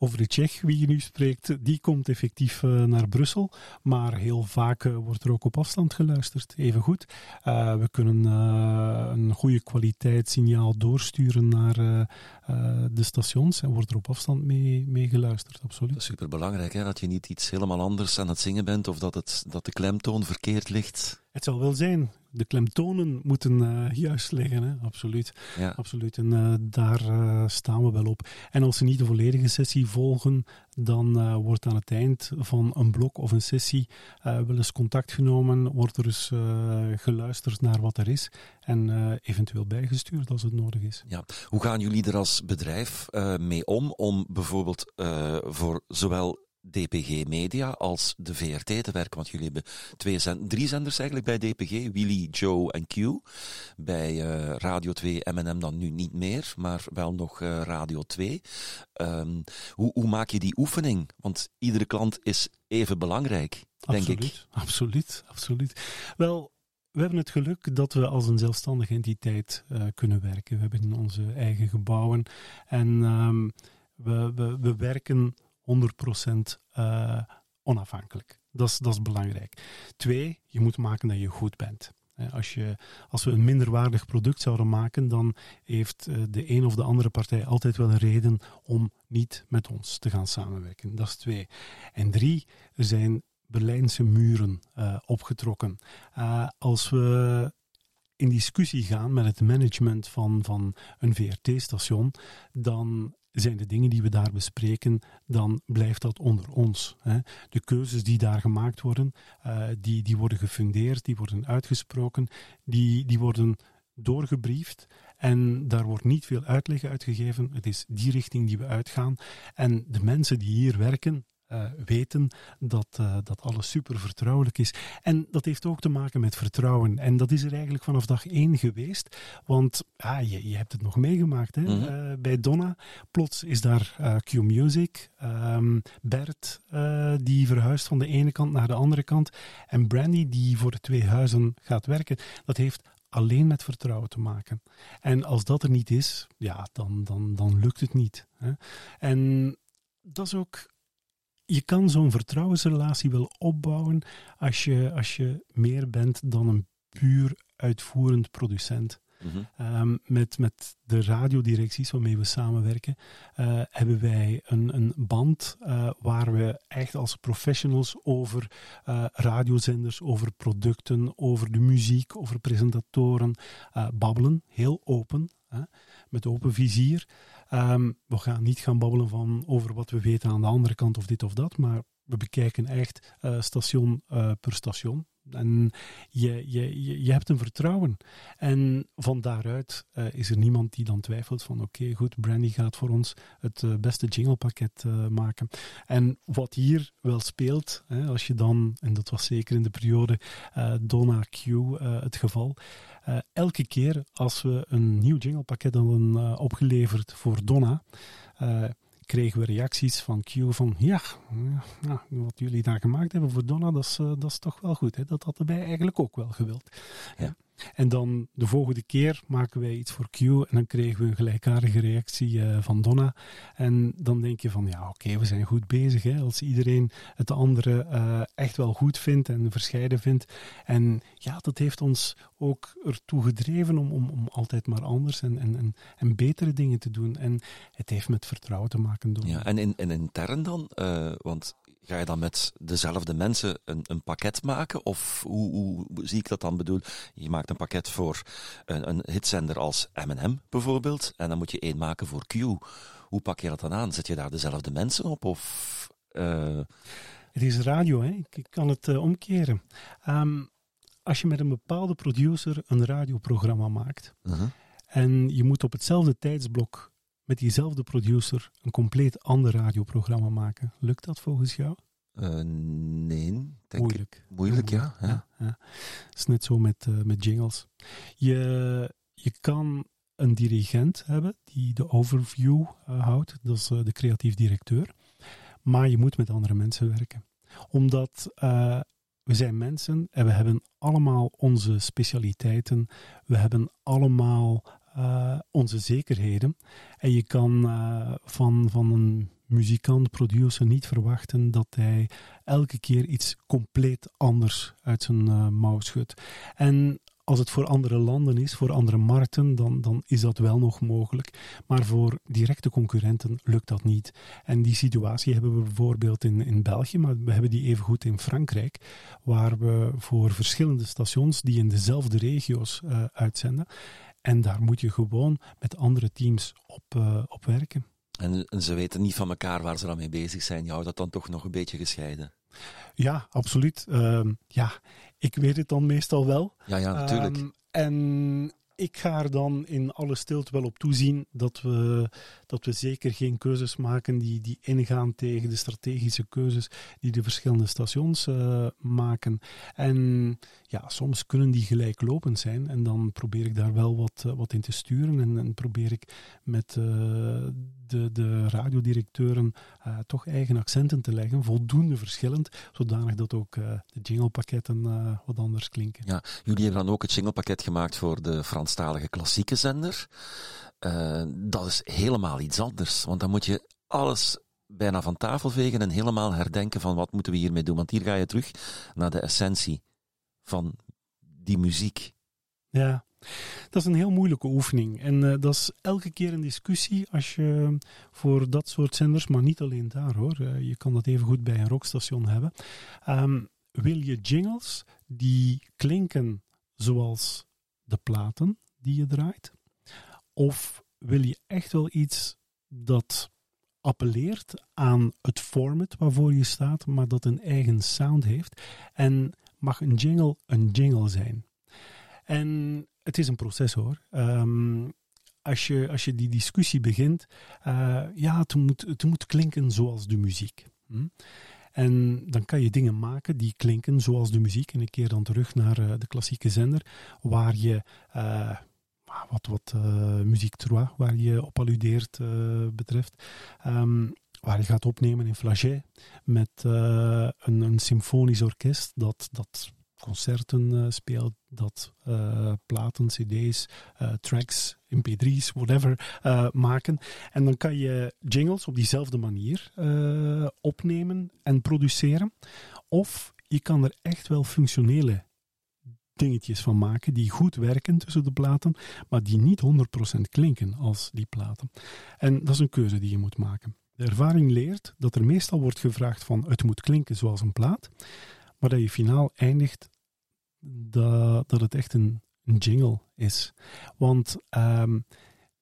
Over de Tsjech, wie je nu spreekt, die komt effectief eh, naar Brussel. Maar heel vaak eh, wordt er ook op afstand geluisterd. Even goed. Eh, we kunnen een goede kwaliteit signaal doorsturen naar de stations en wordt er op afstand mee, mee geluisterd, Dat absoluut. is superbelangrijk, hè? dat je niet iets helemaal anders aan het zingen bent of dat, het, dat de klemtoon verkeerd ligt. Het zal wel zijn. De klemtonen moeten eh, juist liggen, hè? absoluut. Ja. Absoluut, en eh, daar eh, staan we wel op. En als ze niet de volledige sessie volgen, dan wordt aan het eind van een blok of een sessie wel eens contact genomen, wordt er eens geluisterd naar wat er is en eventueel bijgestuurd als het nodig is. Ja. Hoe gaan jullie er als bedrijf mee om, om bijvoorbeeld voor zowel DPG Media als de VRT te werken? Want jullie hebben twee zend drie zenders eigenlijk bij DPG, Willy, Joe en Q. Bij eh, Radio 2 M&M dan nu niet meer, maar wel nog eh, Radio 2. Ehm, hoe, hoe maak je die oefening? Want iedere klant is even belangrijk, denk absoluut, ik. Absoluut, absoluut. Wel, we hebben het geluk dat we als een zelfstandige entiteit eh, kunnen werken. We hebben onze eigen gebouwen en ehm, we, we werken 100% eh, onafhankelijk. Dat is, dat is belangrijk. Twee, je moet maken dat je goed bent. Als, je, als we een minderwaardig product zouden maken, dan heeft eh, de een of de andere partij altijd wel een reden om niet met ons te gaan samenwerken. Dat is twee. En drie, er zijn Berlijnse muren eh, opgetrokken. Als we in discussie gaan met het management van, van een VRT-station, dan zijn de dingen die we daar bespreken, dan blijft dat onder ons. Hè. De keuzes die daar gemaakt worden, eh, die, die worden gefundeerd, die worden uitgesproken, die, die worden doorgebriefd. En daar wordt niet veel uitleg uitgegeven. Het is die richting die we uitgaan. En de mensen die hier werken, eh, weten dat, eh, dat alles super vertrouwelijk is. En dat heeft ook te maken met vertrouwen. En dat is er eigenlijk vanaf dag één geweest. Want ah, je, je hebt het nog meegemaakt hè? Mhm. Eh, bij Donna. Plots is daar Q-Music, ehm, Bert die verhuist van de ene kant naar de andere kant. En Brandy die voor de twee huizen gaat werken. Dat heeft alleen met vertrouwen te maken. En als dat er niet is, ja, dan, dan, dan lukt het niet. Hè? En dat is ook je kan zo'n vertrouwensrelatie wel opbouwen als je, als je meer bent dan een puur uitvoerend producent. Mhm. Ehm, met, met de radiodirecties waarmee we samenwerken, eh, hebben wij een, een band eh, waar we echt als professionals over eh, radiozenders, over producten, over de muziek, over presentatoren babbelen. Heel open, met open vizier. Ehm, we gaan niet gaan babbelen van over wat we weten aan de andere kant of dit of dat, maar we bekijken echt eh, station eh, per station. En je, je, je, hebt een vertrouwen. En van daaruit eh, is er niemand die dan twijfelt van oké, goed, Brandy gaat voor ons het eh, beste jinglepakket eh, maken. En wat hier wel speelt, hè, als je dan, en dat was zeker in de periode Donna Q het geval, elke keer als we een nieuw jinglepakket hadden opgeleverd voor Donna, kregen we reacties van Q van ja, ja, wat jullie daar gemaakt hebben voor Donna, dat is, eh, dat is toch wel goed. Hè? Dat hadden wij eigenlijk ook wel gewild. Ja. En dan de volgende keer maken wij iets voor Q en dan kregen we een gelijkaardige reactie eh, van Donna. En dan denk je van ja, oké, we zijn goed bezig. Hè? Als iedereen het andere eh, echt wel goed vindt en verscheiden vindt. En ja, dat heeft ons ook ertoe gedreven om, om, om altijd maar anders en, en, en, en betere dingen te doen. En het heeft met vertrouwen te maken. Donna. Ja, en, in, en intern dan? Eh, want ga je dan met dezelfde mensen een, een pakket maken? Of hoe, hoe zie ik dat dan bedoel? Je maakt een pakket voor een, een hitzender als M&M bijvoorbeeld. En dan moet je één maken voor Q. Hoe pak je dat dan aan? Zet je daar dezelfde mensen op? Of... eh, Het is radio, hè? Ik, kan het eh, omkeren. Ehm, als je met een bepaalde producer een radioprogramma maakt mhm. en je moet op hetzelfde tijdsblok met diezelfde producer een compleet ander radioprogramma maken, lukt dat volgens jou? Eh, nee, denk Moeilijk. ik. Moeilijk, ja. ja. ja. Het is net zo met, eh, met jingles. Je, je kan een dirigent hebben die de overview eh, houdt, dat is de creatief directeur. Maar je moet met andere mensen werken. Omdat we zijn mensen en we hebben allemaal onze specialiteiten. We hebben allemaal eh, onze zekerheden. En je kan eh, van, van een muzikant, producer niet verwachten dat hij elke keer iets compleet anders uit zijn eh, mouw schudt. En als het voor andere landen is, voor andere markten, dan, dan is dat wel nog mogelijk. Maar voor directe concurrenten lukt dat niet. En die situatie hebben we bijvoorbeeld in, in België, maar we hebben die evengoed in Frankrijk, waar we voor verschillende stations die in dezelfde regio's uitzenden. En daar moet je gewoon met andere teams op, eh, op werken. En, en ze weten niet van elkaar waar ze dan mee bezig zijn. Je houdt dat dan toch nog een beetje gescheiden. Ja, absoluut. Ehm, ja, ik weet het dan meestal wel. Ja, ja, natuurlijk. Ehm, en ik ga er dan in alle stilte wel op toezien dat we, dat we zeker geen keuzes maken die, die ingaan tegen de strategische keuzes die de verschillende stations eh, maken. En ja, soms kunnen die gelijklopend zijn en dan probeer ik daar wel wat, eh, wat in te sturen en, en probeer ik met eh, de, de radiodirecteuren toch eigen accenten te leggen, voldoende verschillend, zodanig dat ook de jinglepakketten wat anders klinken. Ja, jullie hebben dan ook het jinglepakket gemaakt voor de Franstalige klassieke zender. Eh, dat is helemaal iets anders, want dan moet je alles bijna van tafel vegen en helemaal herdenken van wat moeten we hiermee doen. Want hier ga je terug naar de essentie van die muziek. Ja, dat is een heel moeilijke oefening. En eh, dat is elke keer een discussie als je voor dat soort zenders, maar niet alleen daar hoor. eh, je kan dat even goed bij een rockstation hebben. Ehm, wil je jingles die klinken zoals de platen die je draait? Of wil je echt wel iets dat appelleert aan het format waarvoor je staat, maar dat een eigen sound heeft? En mag een jingle een jingle zijn? En het is een proces hoor. Ehm, als, je, als je die discussie begint, eh, ja, het moet, het moet klinken zoals de muziek. Hm? En dan kan je dingen maken die klinken zoals de muziek. En ik keer dan terug naar eh, de klassieke zender, waar je uh, wat, wat uh, muziek trois, waar je op alludeert uh, betreft. Um, waar je gaat opnemen in Flaget met een, een symfonisch orkest dat, dat concerten eh, speelt, dat eh, platen, cd's, eh, tracks, mp3's, whatever, eh, maken. En dan kan je jingles op diezelfde manier eh, opnemen en produceren. Of je kan er echt wel functionele dingetjes van maken die goed werken tussen de platen, maar die niet 100% klinken als die platen. En dat is een keuze die je moet maken. De ervaring leert dat er meestal wordt gevraagd van het moet klinken zoals een plaat, maar dat je finaal eindigt dat, dat het echt een, jingle is. Want ehm,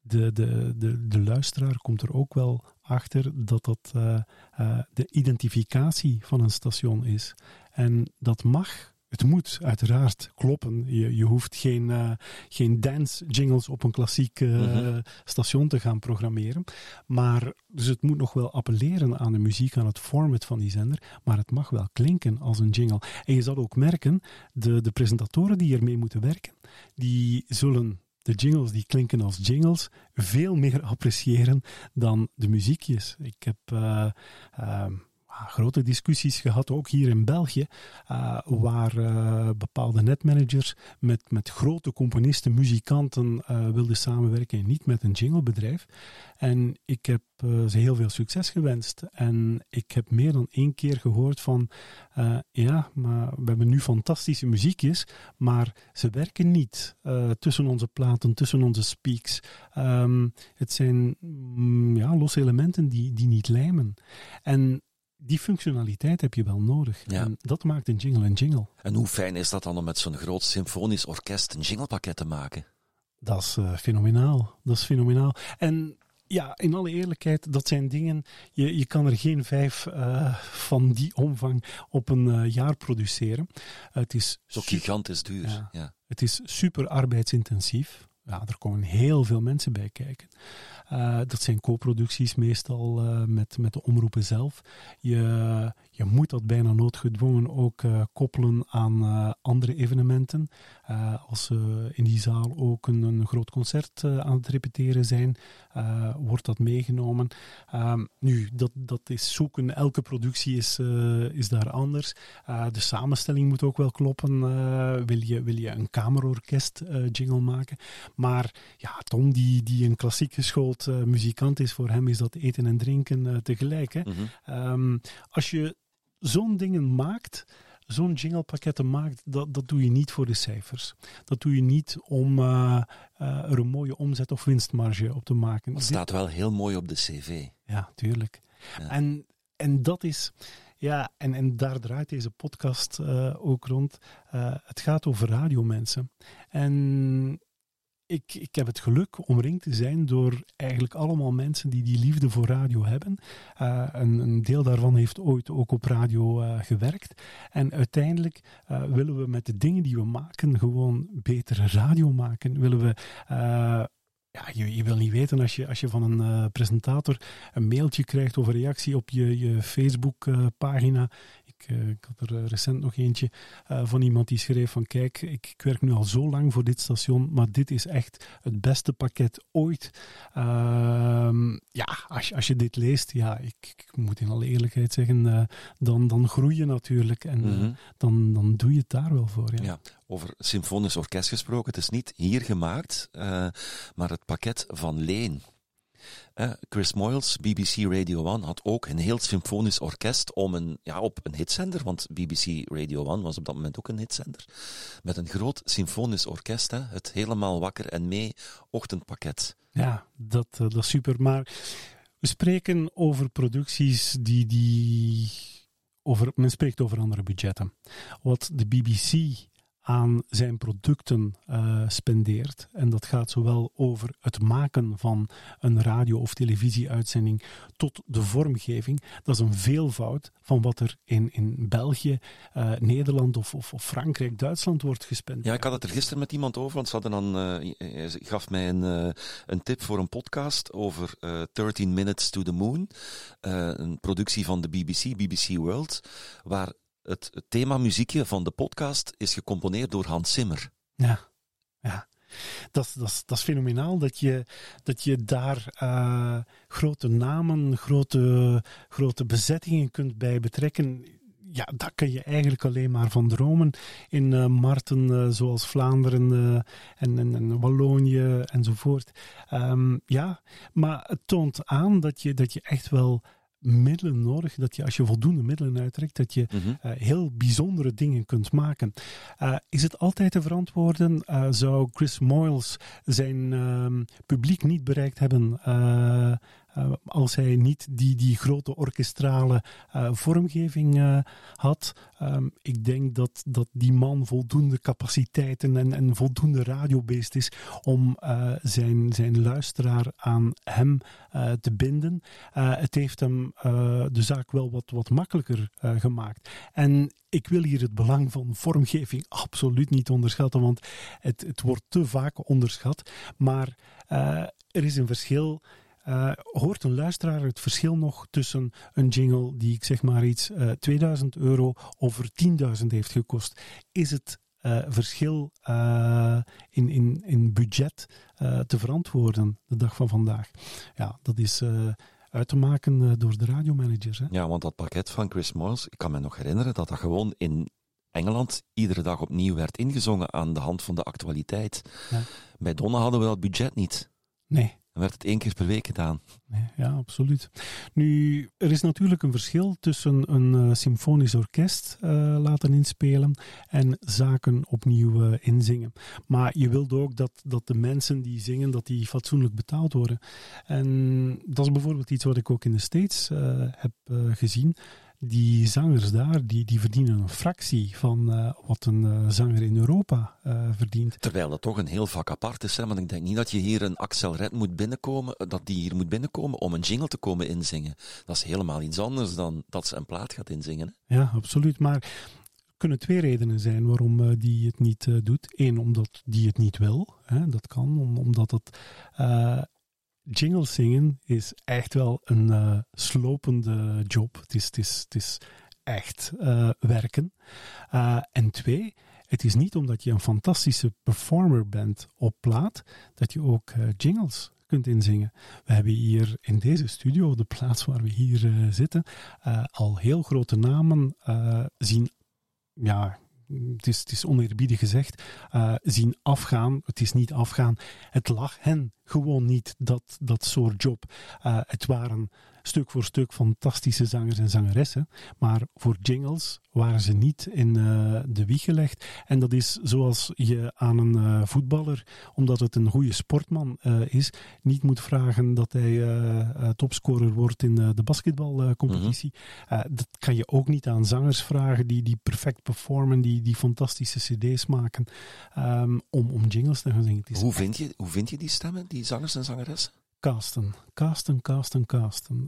de, de, de, de luisteraar komt er ook wel achter dat dat eh, eh, de identificatie van een station is. En dat mag, het moet uiteraard kloppen. Je, je hoeft geen, eh, geen dance jingles op een klassiek eh, Mhm. station te gaan programmeren. Maar dus het moet nog wel appelleren aan de muziek, aan het format van die zender. Maar het mag wel klinken als een jingle. En je zal ook merken, de, de presentatoren die ermee moeten werken, die zullen de jingles die klinken als jingles veel meer appreciëren dan de muziekjes. Ik heb eh, ehm, grote discussies gehad, ook hier in België, eh, waar eh, bepaalde netmanagers met, met grote componisten, muzikanten eh, wilden samenwerken en niet met een jinglebedrijf. En ik heb eh, ze heel veel succes gewenst. En ik heb meer dan één keer gehoord van, ja, maar we hebben nu fantastische muziekjes, maar ze werken niet tussen onze platen, tussen onze speaks. Ehm, het zijn mm, ja, losse elementen die, die niet lijmen. En die functionaliteit heb je wel nodig. Ja. En dat maakt een jingle een jingle. En hoe fijn is dat dan om met zo'n groot symfonisch orkest een jinglepakket te maken? Dat is eh, fenomenaal. Dat is fenomenaal. En ja, in alle eerlijkheid, dat zijn dingen. Je, je kan er geen vijf eh, van die omvang op een eh, jaar produceren. het is Zo gigantisch duur. Ja. Ja. Het is super arbeidsintensief. Ja, er komen heel veel mensen bij kijken. Eh, dat zijn co-producties meestal eh, met, met de omroepen zelf. Je, je moet dat bijna noodgedwongen ook eh, koppelen aan andere evenementen. Als ze in die zaal ook een, een groot concert aan het repeteren zijn, wordt dat meegenomen. Ehm, nu, dat, dat is zoeken. Elke productie is, is daar anders. De samenstelling moet ook wel kloppen. Wil, je, wil je een kamerorkest jingle maken? Maar ja, Tom, die, die een klassiek eh, muzikant is, voor hem is dat eten en drinken eh, tegelijk. Hè? Mhm. Ehm, als je zo'n dingen maakt, zo'n jinglepakketten maakt, dat, dat doe je niet voor de cijfers. Dat doe je niet om eh, er een mooie omzet of winstmarge op te maken. Dat staat wel heel mooi op de cv. ja, tuurlijk. Ja. En, en dat is, ja, en, en daar draait deze podcast ook rond. Het gaat over radiomensen. En ik, ik heb het geluk omringd te zijn door eigenlijk allemaal mensen die die liefde voor radio hebben. Eh, een, een deel daarvan heeft ooit ook op radio eh, gewerkt. En uiteindelijk eh, willen we met de dingen die we maken gewoon betere radio maken. Willen we. ja, je, je wil niet weten als je, als je van een presentator een mailtje krijgt of een reactie op je, je Facebook-pagina. Ik, eh, ik had er eh, recent nog eentje eh, van iemand die schreef van kijk, ik, ik werk nu al zo lang voor dit station, maar dit is echt het beste pakket ooit. Ehm, ja, als, je- als je dit leest, ja, ik, ik moet in alle eerlijkheid zeggen, dan, dan groei je natuurlijk en Mhm. dan, dan doe je het daar wel voor. Ja. Ja, over symfonisch orkest gesproken. Het is niet hier gemaakt, maar het pakket van Leen. Chris Moyles, BBC Radio 1, had ook een heel symfonisch orkest om een, ja, op een hitzender, want BBC Radio 1 was op dat moment ook een hitzender, met een groot symfonisch orkest, hè, het helemaal wakker en mee ochtendpakket. Ja, dat, eh, dat is super. Maar we spreken over producties die. die over, men spreekt over andere budgetten. Wat de BBC aan zijn producten eh, spendeert, en dat gaat zowel over het maken van een radio- of televisieuitzending tot de vormgeving, dat is een veelvoud van wat er in, in België, eh, Nederland of, of, of Frankrijk, Duitsland wordt gespendeerd. Ja, ik had het er gisteren met iemand over, want ze hadden dan, eh, gaf mij een, een tip voor een podcast over eh 13 Minutes to the Moon, een productie van de BBC, BBC World, waar het, thema muziekje van de podcast is gecomponeerd door Hans Zimmer. Ja, ja. Dat, dat, dat is fenomenaal dat je, dat je daar eh, grote namen, grote, grote bezettingen kunt bij betrekken. ja, daar kan je eigenlijk alleen maar van dromen. In eh, markten eh, zoals Vlaanderen en, en, en Wallonië enzovoort. Ehm, ja, maar het toont aan dat je, dat je echt wel middelen nodig, dat je als je voldoende middelen uittrekt, dat je Mhm. eh, heel bijzondere dingen kunt maken. Eh, is het altijd te verantwoorden? Eh, zou Chris Moyles zijn ehm, publiek niet bereikt hebben als hij niet die, die grote orkestrale eh, vormgeving eh, had? Ehm, ik denk dat, dat die man voldoende capaciteiten en, en voldoende radiobeest is om eh, zijn, zijn luisteraar aan hem eh, te binden. Eh, het heeft hem eh, de zaak wel wat, wat makkelijker eh, gemaakt. En ik wil hier het belang van vormgeving absoluut niet onderschatten, want het, het wordt te vaak onderschat. Maar eh, er is een verschil. Eh, hoort een luisteraar het verschil nog tussen een jingle die ik zeg maar iets eh 2000 euro over 10.000 heeft gekost? Is het eh, verschil in, in, in budget te verantwoorden de dag van vandaag? Ja, dat is uit te maken door de radiomanagers. Hè? Ja, want dat pakket van Chris Moyles, ik kan me nog herinneren dat dat gewoon in Engeland iedere dag opnieuw werd ingezongen aan de hand van de actualiteit. Ja. Bij Donna hadden we dat budget niet. Nee. Dan werd het één keer per week gedaan. Ja, absoluut. Nu, er is natuurlijk een verschil tussen een eh, symfonisch orkest eh, laten inspelen en zaken opnieuw eh, inzingen. Maar je wilt ook dat, dat de mensen die zingen, dat die fatsoenlijk betaald worden. En dat is bijvoorbeeld iets wat ik ook in de States heb gezien. Die zangers daar, die, die verdienen een fractie van eh, wat een eh, zanger in Europa eh, verdient. Terwijl dat toch een heel vak apart is. Hè? Want ik denk niet dat je hier een Axel Red moet binnenkomen, dat die hier moet binnenkomen om een jingle te komen inzingen. Dat is helemaal iets anders dan dat ze een plaat gaat inzingen. Hè? Ja, absoluut. Maar er kunnen twee redenen zijn waarom die het niet doet. Eén, omdat die het niet wil. Hè, dat kan, om- omdat het... jingles zingen is echt wel een eh, slopende job. Het is, het is, het is echt eh, werken. Eh, en twee, het is niet omdat je een fantastische performer bent op plaat, dat je ook jingles kunt inzingen. We hebben hier in deze studio, de plaats waar we hier zitten, al heel grote namen zien, ja, het is, het oneerbiedig gezegd, eh, zien afgaan. Het is niet afgaan. Het lag hen gewoon niet, dat, dat soort job. Eh, het waren stuk voor stuk fantastische zangers en zangeressen, maar voor jingles waren ze niet in eh, de wieg gelegd. En dat is zoals je aan een eh, voetballer, omdat het een goede sportman eh, is, niet moet vragen dat hij topscorer wordt in de basketbalcompetitie. Eh, dat kan je ook niet aan zangers vragen die, die perfect performen, die, die fantastische cd's maken, ehm, om, om jingles te gaan zingen. Hoe vind, je, hoe vind je die stemmen, die zangers en zangeressen? Casten, casten, casten, casten.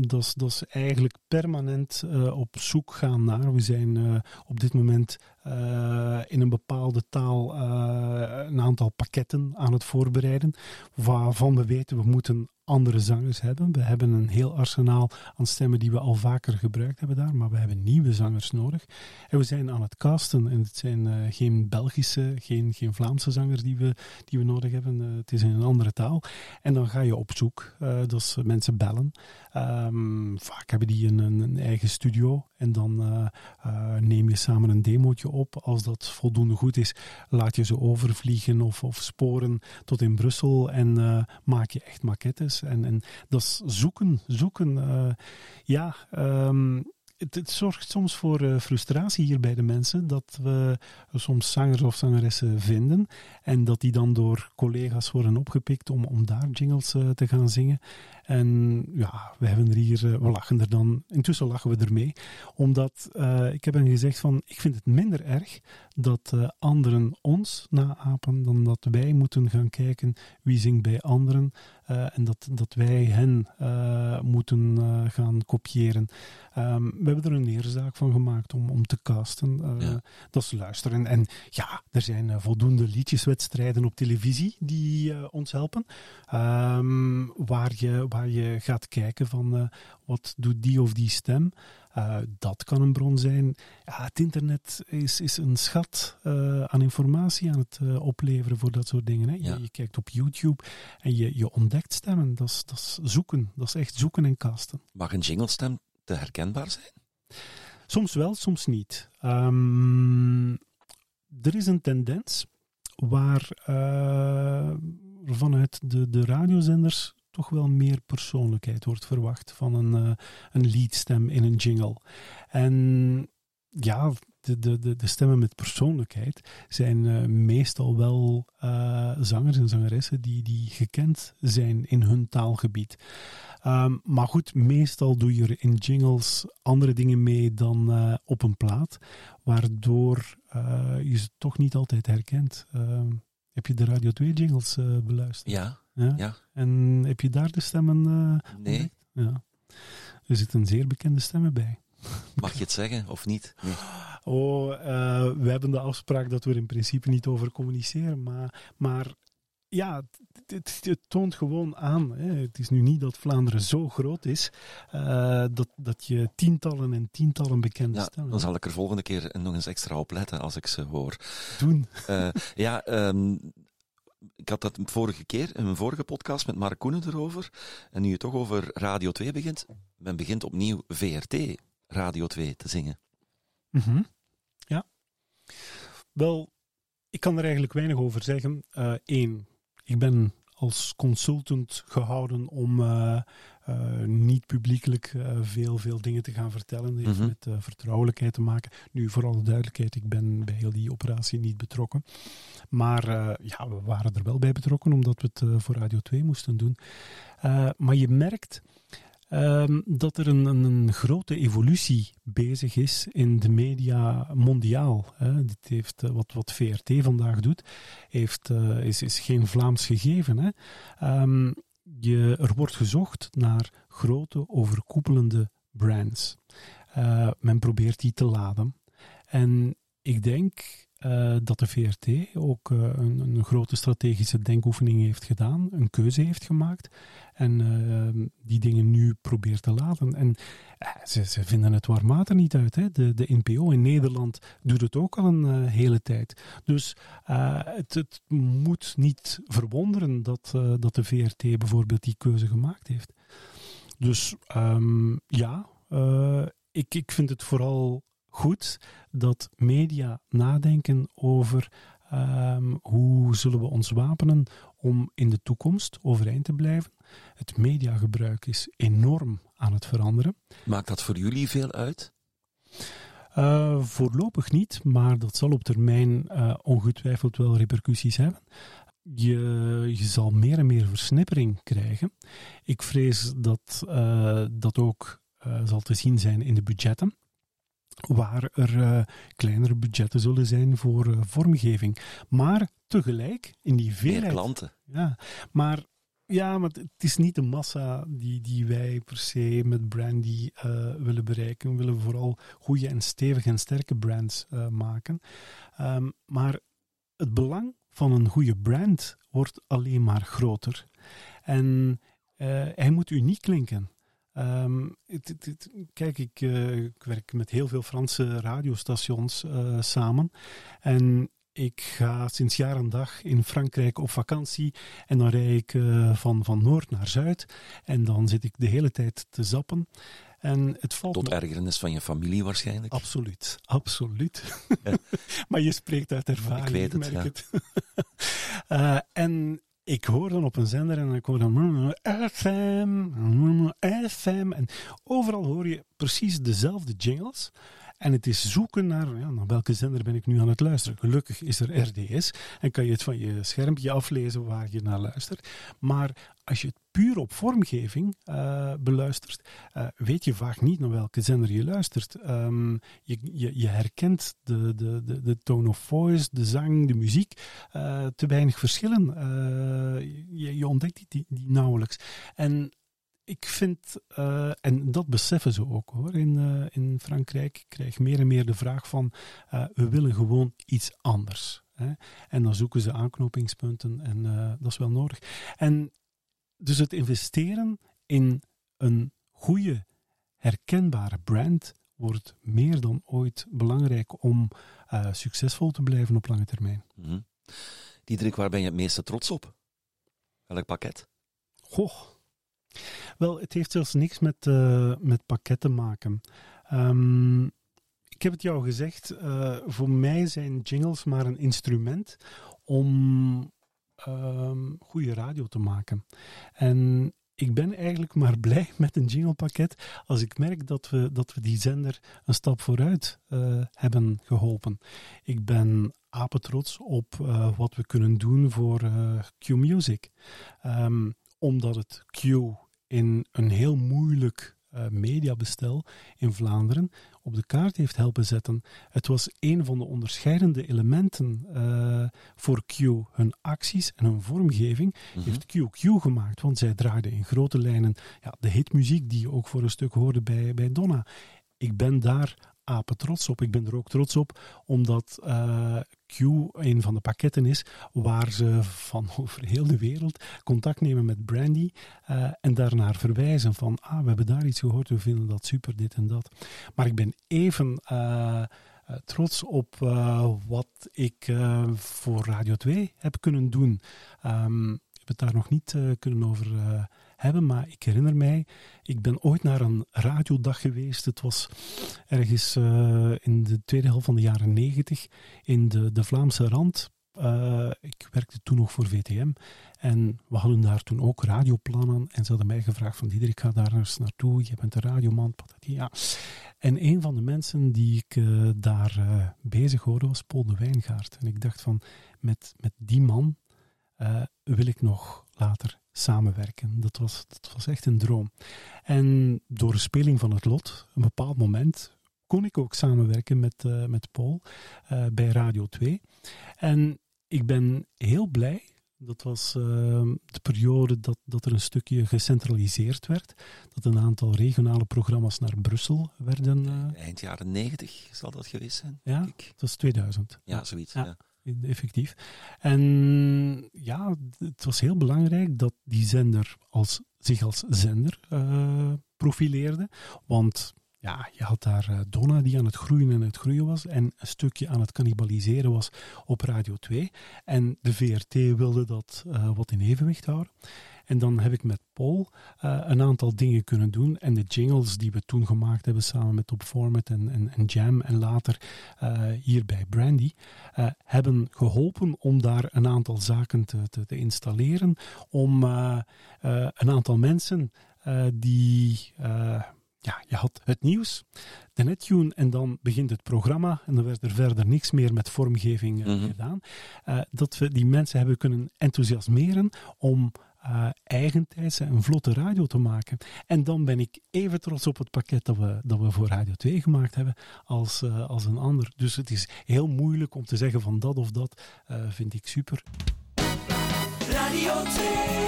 Dat, is, dat is eigenlijk permanent eh, op zoek gaan naar. We zijn eh, op dit moment eh, in een bepaalde taal eh, een aantal pakketten aan het voorbereiden, waarvan we weten we moeten andere zangers hebben. We hebben een heel arsenaal aan stemmen die we al vaker gebruikt hebben daar, maar we hebben nieuwe zangers nodig. En we zijn aan het casten en het zijn eh, geen Belgische, geen, geen Vlaamse zangers die we, die we nodig hebben. Het is in een andere taal. En dan ga je op zoek. dat is mensen bellen. Ehm, vaak hebben die een, een, eigen studio. En dan eh, eh, neem je samen een demootje op. Als dat voldoende goed is, laat je ze overvliegen of, of sporen tot in Brussel. En eh, maak je echt maquettes. En, en dat is zoeken, zoeken. ja, ehm, het, zorgt soms voor frustratie hier bij de mensen dat we soms zangers of zangeressen vinden en dat die dan door collega's worden opgepikt om, om daar jingles te gaan zingen. En ja, we hebben er hier, eh, we lachen er dan, intussen lachen we ermee, omdat eh, ik heb hen gezegd van, ik vind het minder erg dat eh, anderen ons naapen dan dat wij moeten gaan kijken wie zingt bij anderen en dat, dat wij hen moeten gaan kopiëren. Ehm, we hebben er een eerzaak van gemaakt om, om te casten. Ja. Dat is luisteren. En ja, er zijn voldoende liedjeswedstrijden op televisie die ons helpen. Ehm, waar, je, waar je gaat kijken van eh, wat doet die of die stem. Eh, dat kan een bron zijn. Ja, het internet is, is een schat eh, aan informatie aan het opleveren voor dat soort dingen. Hè. Je, Ja. je kijkt op YouTube en je, je ontdekt stemmen. Dat is, dat is zoeken. Dat is echt zoeken en casten. Mag een jinglestem te herkenbaar zijn? Soms wel, soms niet. Ehm, er is een tendens waar vanuit de, de radiozenders toch wel meer persoonlijkheid wordt verwacht van een, eh, een leadstem in een jingle. En ja, de, de, de, de stemmen met persoonlijkheid zijn eh, meestal wel eh, zangers en zangeressen die, die gekend zijn in hun taalgebied. Ehm, maar goed, meestal doe je er in jingles andere dingen mee dan op een plaat, waardoor je ze toch niet altijd herkent. Ehm, heb je de Radio 2 jingles beluisterd? Ja, Ja? ja. En heb je daar de stemmen? eh, Nee. Ja. Er zitten zeer bekende stemmen bij. Mag je het zeggen of niet? Nee. Oh, eh, we hebben de afspraak dat we er in principe niet over communiceren. Maar, maar ja, het, het- toont gewoon aan. Hè. Het is nu niet dat Vlaanderen zo groot is eh, dat, dat je tientallen en tientallen bekende Ja, stemmen dan zal ik er volgende keer nog eens extra op letten als ik ze hoor. doen. Ja, ehm, ik had dat vorige keer in mijn vorige podcast met Mark Koenen erover. En nu je toch over Radio 2 begint, men begint opnieuw VRT Radio 2 te zingen. Mhm. Ja. Wel, ik kan er eigenlijk weinig over zeggen. Eén, ik ben als consultant gehouden om eh, eh, niet publiekelijk eh, veel, veel dingen te gaan vertellen. Dat heeft Mhm. met eh, vertrouwelijkheid te maken. Nu, voor alle duidelijkheid, ik ben bij heel die operatie niet betrokken. Maar ja, we waren er wel bij betrokken, omdat we het voor Radio 2 moesten doen. Maar je merkt ehm, dat er een, een, een grote evolutie bezig is in de media mondiaal. Hè. Dit heeft, wat, wat VRT vandaag doet, heeft, is, is geen Vlaams gegeven. Hè. Ehm, er wordt gezocht naar grote, overkoepelende brands. Eh, men probeert die te laden. En ik denk eh, dat de VRT ook eh, een, een grote strategische denkoefening heeft gedaan, een keuze heeft gemaakt en eh, die dingen nu probeert te laden. En eh, ze, ze vinden het warmater niet uit. Hè? De, de NPO in Nederland doet het ook al een hele tijd. Dus het, het moet niet verwonderen dat, dat de VRT bijvoorbeeld die keuze gemaakt heeft. Dus ehm, ja, ik, ik vind het vooral goed dat media nadenken over ehm, hoe zullen we ons wapenen om in de toekomst overeind te blijven. Het mediagebruik is enorm aan het veranderen. Maakt dat voor jullie veel uit? Eh, voorlopig niet, maar dat zal op termijn eh, ongetwijfeld wel repercussies hebben. Je, je zal meer en meer versnippering krijgen. Ik vrees dat eh, dat ook zal te zien zijn in de budgetten. Waar er eh, kleinere budgetten zullen zijn voor eh, vormgeving. Maar tegelijk, in die Meer veelheid klanten. ja, maar, ja, maar het is niet de massa die, die wij per se met brandy eh, willen bereiken. We willen vooral goede en stevige en sterke brands maken. Ehm, maar het belang van een goede brand wordt alleen maar groter. En hij moet uniek klinken. Ehm, het- het- het- kijk, ik, eh, ik werk met heel veel Franse radiostations eh, samen. En ik ga sinds jaar en dag in Frankrijk op vakantie. En dan rijd ik eh, van, van noord naar zuid. En dan zit ik de hele tijd te zappen. En het valt Tot ergernis van je familie waarschijnlijk. Absoluut, absoluut. maar je spreekt uit ervaring, Ik weet het, merk ja. het. En ik hoor dan op een zender en ik hoor dan FM, FM. En overal hoor je precies dezelfde jingles. En het is zoeken naar, ja, naar welke zender ben ik nu aan het luisteren. Gelukkig is er RDS en kan je het van je schermpje aflezen waar je naar luistert. Maar als je het puur op vormgeving eh, beluistert, eh, weet je vaak niet naar welke zender je luistert. Ehm, je, je, herkent de, de, de, de tone of voice, de zang, de muziek, eh, te weinig verschillen. Je, je ontdekt die, die nauwelijks. En ik vind, eh, en dat beseffen ze ook hoor, in, eh, in Frankrijk. Ik krijg meer en meer de vraag van, eh, we willen gewoon iets anders. Hè? En dan zoeken ze aanknopingspunten en dat is wel nodig. En dus het investeren in een goede, herkenbare brand wordt meer dan ooit belangrijk om succesvol te blijven op lange termijn. Mhm. Diederik, waar ben je het meeste trots op? Welk pakket? Goh. Wel, het heeft zelfs niks met, eh, met pakket te maken. Ehm, ik heb het jou gezegd, eh, voor mij zijn jingles maar een instrument om ehm goede radio te maken. En ik ben eigenlijk maar blij met een jinglepakket als ik merk dat we, dat we die zender een stap vooruit eh, hebben geholpen. Ik ben apetrots op wat we kunnen doen voor eh, Q-Music. Ehm, omdat het Q in een heel moeilijk eh, mediabestel in Vlaanderen op de kaart heeft helpen zetten. Het was een van de onderscheidende elementen eh, voor Q. Hun acties en hun vormgeving heeft Q Q gemaakt, want zij draaiden in grote lijnen ja, de hitmuziek die je ook voor een stuk hoorde bij, bij Donna. Ik ben daar apen trots op. Ik ben er ook trots op, omdat eh, Q een van de pakketten is waar ze van over heel de wereld contact nemen met Brandy eh, en daarnaar verwijzen van, ah, we hebben daar iets gehoord, we vinden dat super, dit en dat. Maar ik ben even eh, eh, trots op wat ik voor Radio 2 heb kunnen doen. Ehm, ik heb het daar nog niet kunnen over hebben, maar ik herinner mij, ik ben ooit naar een radiodag geweest. Het was ergens eh, in de tweede helft van de jaren negentig in de, de Vlaamse Rand. Eh, ik werkte toen nog voor VTM en we hadden daar toen ook radioplannen en ze hadden mij gevraagd van Diederik, ga daar eens naartoe, je bent een radioman, ja. En een van de mensen die ik eh, daar bezig hoorde was Paul de Wijngaard. En ik dacht van, met, met die man wil ik nog later samenwerken. Dat was, dat was echt een droom. En door een speling van het lot, een bepaald moment, kon ik ook samenwerken met, eh, met Paul eh, bij Radio 2. En ik ben heel blij. Dat was eh, de periode dat, dat er een stukje gecentraliseerd werd. Dat een aantal regionale programma's naar Brussel werden. eh, Eind jaren 90 zal dat geweest zijn, ja, ik. dat was 2000. Ja, zoiets. Ja. Ja. Effectief. En ja, het was heel belangrijk dat die zender als, zich als zender eh, profileerde. Want ja, je had daar eh, Donna die aan het groeien en het groeien was en een stukje aan het cannibaliseren was op Radio 2. En de VRT wilde dat eh, wat in evenwicht houden. En dan heb ik met Paul eh, een aantal dingen kunnen doen. En de jingles die we toen gemaakt hebben samen met Top Format en, en, en Jam en later eh, hier bij Brandy, eh, hebben geholpen om daar een aantal zaken te, te, te installeren. Om een aantal mensen die. ja, je had het nieuws, de nettune en dan begint het programma en dan werd er verder niks meer met vormgeving Mhm. gedaan. Dat we die mensen hebben kunnen enthousiasmeren om eh eigentijds een vlotte radio te maken. En dan ben ik even trots op het pakket dat we, dat we voor Radio 2 gemaakt hebben als, eh, als een ander. Dus het is heel moeilijk om te zeggen van dat of dat eh, vind ik super. Radio 2.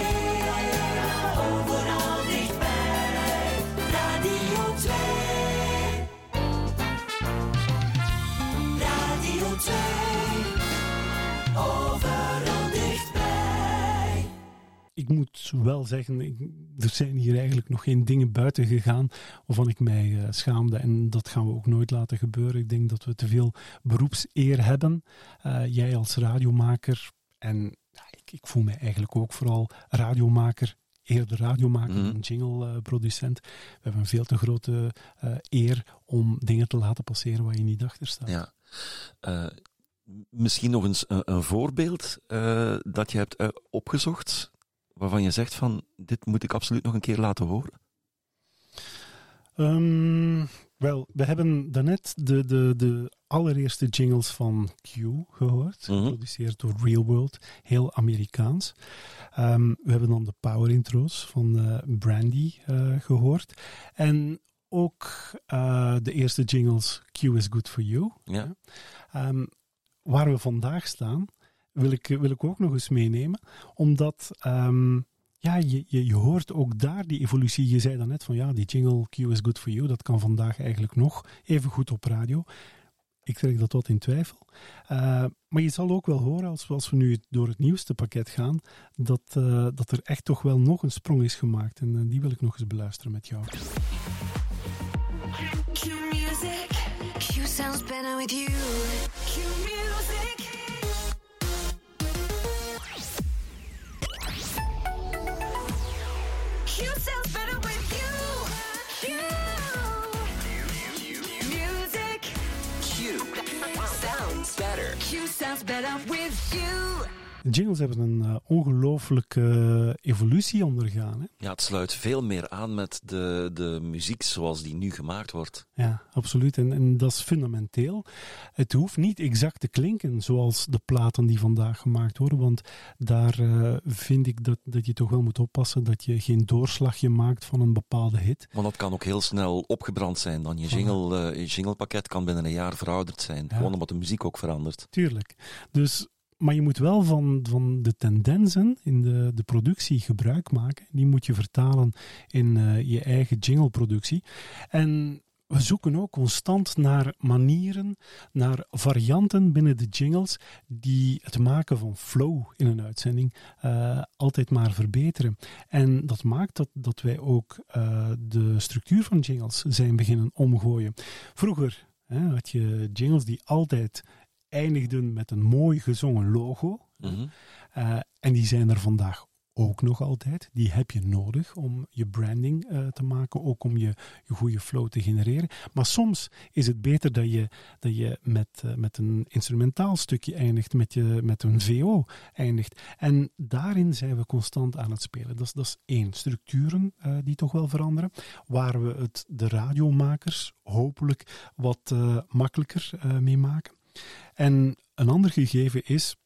Ik moet wel zeggen, ik- er zijn hier eigenlijk nog geen dingen buiten gegaan waarvan ik mij eh, schaamde. En dat gaan we ook nooit laten gebeuren. Ik denk dat we te veel beroepseer hebben. Eh, jij als radiomaker en ja, ik, ik voel mij eigenlijk ook vooral radiomaker. Eerder radiomaker Mhm. dan jingle-producent. We hebben een veel te grote eh, eer om dingen te laten passeren waar je niet achter staat. Ja. Misschien nog eens een, een voorbeeld dat je hebt opgezocht, waarvan je zegt van, dit moet ik absoluut nog een keer laten horen. Ehm, wel, we hebben daarnet de, de, de allereerste jingles van Q gehoord, Mhm. geproduceerd door Real World, heel Amerikaans. Ehm, we hebben dan de power intro's van eh, Brandy eh, gehoord. En ook eh, de eerste jingles Q is good for you. Ja. Ehm, waar we vandaag staan, wil ik, wil ik ook nog eens meenemen. Omdat ehm, ja, je, je, hoort ook daar die evolutie. Je zei daarnet van ja, die jingle Q is good for you. Dat kan vandaag eigenlijk nog even goed op radio. Ik trek dat wat in twijfel. Eh, maar je zal ook wel horen, als, we- als we nu door het nieuwste pakket gaan, dat, eh, dat er echt toch wel nog een sprong is gemaakt. En eh, die wil ik nog eens beluisteren met jou. Better with you. Jingles hebben een eh, ongelooflijke evolutie ondergaan. Hè? Ja, het sluit veel meer aan met de, de muziek zoals die nu gemaakt wordt. Ja, absoluut. En, en dat is fundamenteel. Het hoeft niet exact te klinken zoals de platen die vandaag gemaakt worden. Want daar eh, vind ik dat, dat je toch wel moet oppassen dat je geen doorslagje maakt van een bepaalde hit. Want dat kan ook heel snel opgebrand zijn. Dan je, jingle, eh, je jinglepakket kan binnen een jaar verouderd zijn. Ja. Gewoon omdat de muziek ook verandert. Tuurlijk. Dus, maar je moet wel van, van de tendensen in de, de productie gebruik maken. Die moet je vertalen in eh, je eigen jingleproductie. En we zoeken ook constant naar manieren, naar varianten binnen de jingles die het maken van flow in een uitzending eh, altijd maar verbeteren. En dat maakt dat, dat wij ook eh, de structuur van jingles zijn beginnen omgooien. Vroeger hè, had je jingles die altijd eindigden met een mooi gezongen logo. Mhm. Eh, en die zijn er vandaag ook nog altijd. Die heb je nodig om je branding eh, te maken, ook om je, je goede flow te genereren. Maar soms is het beter dat je, dat je met, eh, met een instrumentaal stukje eindigt, met, je, met een VO eindigt. En daarin zijn we constant aan het spelen. Dat is, dat is één. Structuren die toch wel veranderen, waar we het de radiomakers hopelijk wat makkelijker mee maken. En een ander gegeven is,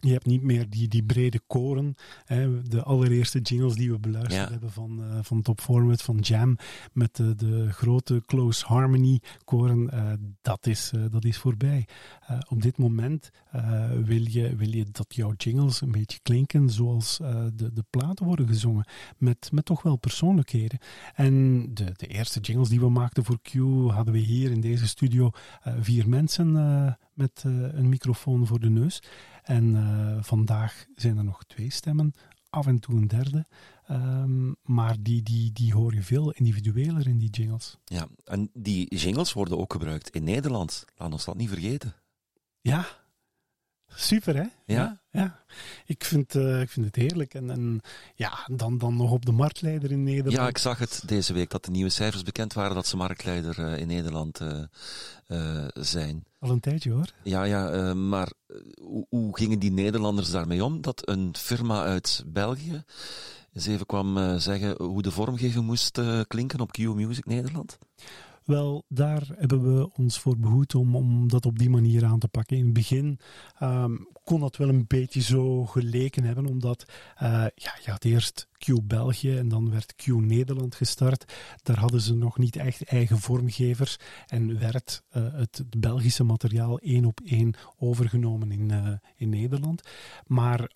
je hebt niet meer die, die brede koren. Hè, de allereerste jingles die we beluisterd Ja. hebben van, eh, van Top Format, van Jam, met de, de grote close harmony koren, eh, dat, is, eh, dat is voorbij. Eh, op dit moment eh, wil, je, wil je dat jouw jingles een beetje klinken zoals eh, de, de platen worden gezongen, met, met toch wel persoonlijkheden. En de, de eerste jingles die we maakten voor Q hadden we hier in deze studio eh, vier mensen eh, met eh, een microfoon voor de neus. En eh, vandaag zijn er nog twee stemmen, af en toe een derde. Ehm, maar die, die, die hoor je veel individueler in die jingles. Ja, en die jingles worden ook gebruikt in Nederland. Laat ons dat niet vergeten. Ja, super hè? Ja. ja. Ik, vind, eh, ik vind het heerlijk. En, en ja, dan, dan nog op de marktleider in Nederland. Ja, ik zag het deze week dat de nieuwe cijfers bekend waren dat ze marktleider eh, in Nederland zijn. Al een tijdje hoor. Ja, ja, maar hoe, gingen die Nederlanders daarmee om? Dat een firma uit België eens even kwam eh, zeggen hoe de vormgeving moest eh, klinken op Q Music Nederland? Wel, daar hebben we ons voor behoed om, om dat op die manier aan te pakken. In het begin ehm, kon dat wel een beetje zo geleken hebben, omdat eh, ja, je had eerst Q België en dan werd Q Nederland gestart. Daar hadden ze nog niet echt eigen vormgevers en werd eh, het, Belgische materiaal één op één overgenomen in, eh, in Nederland. Maar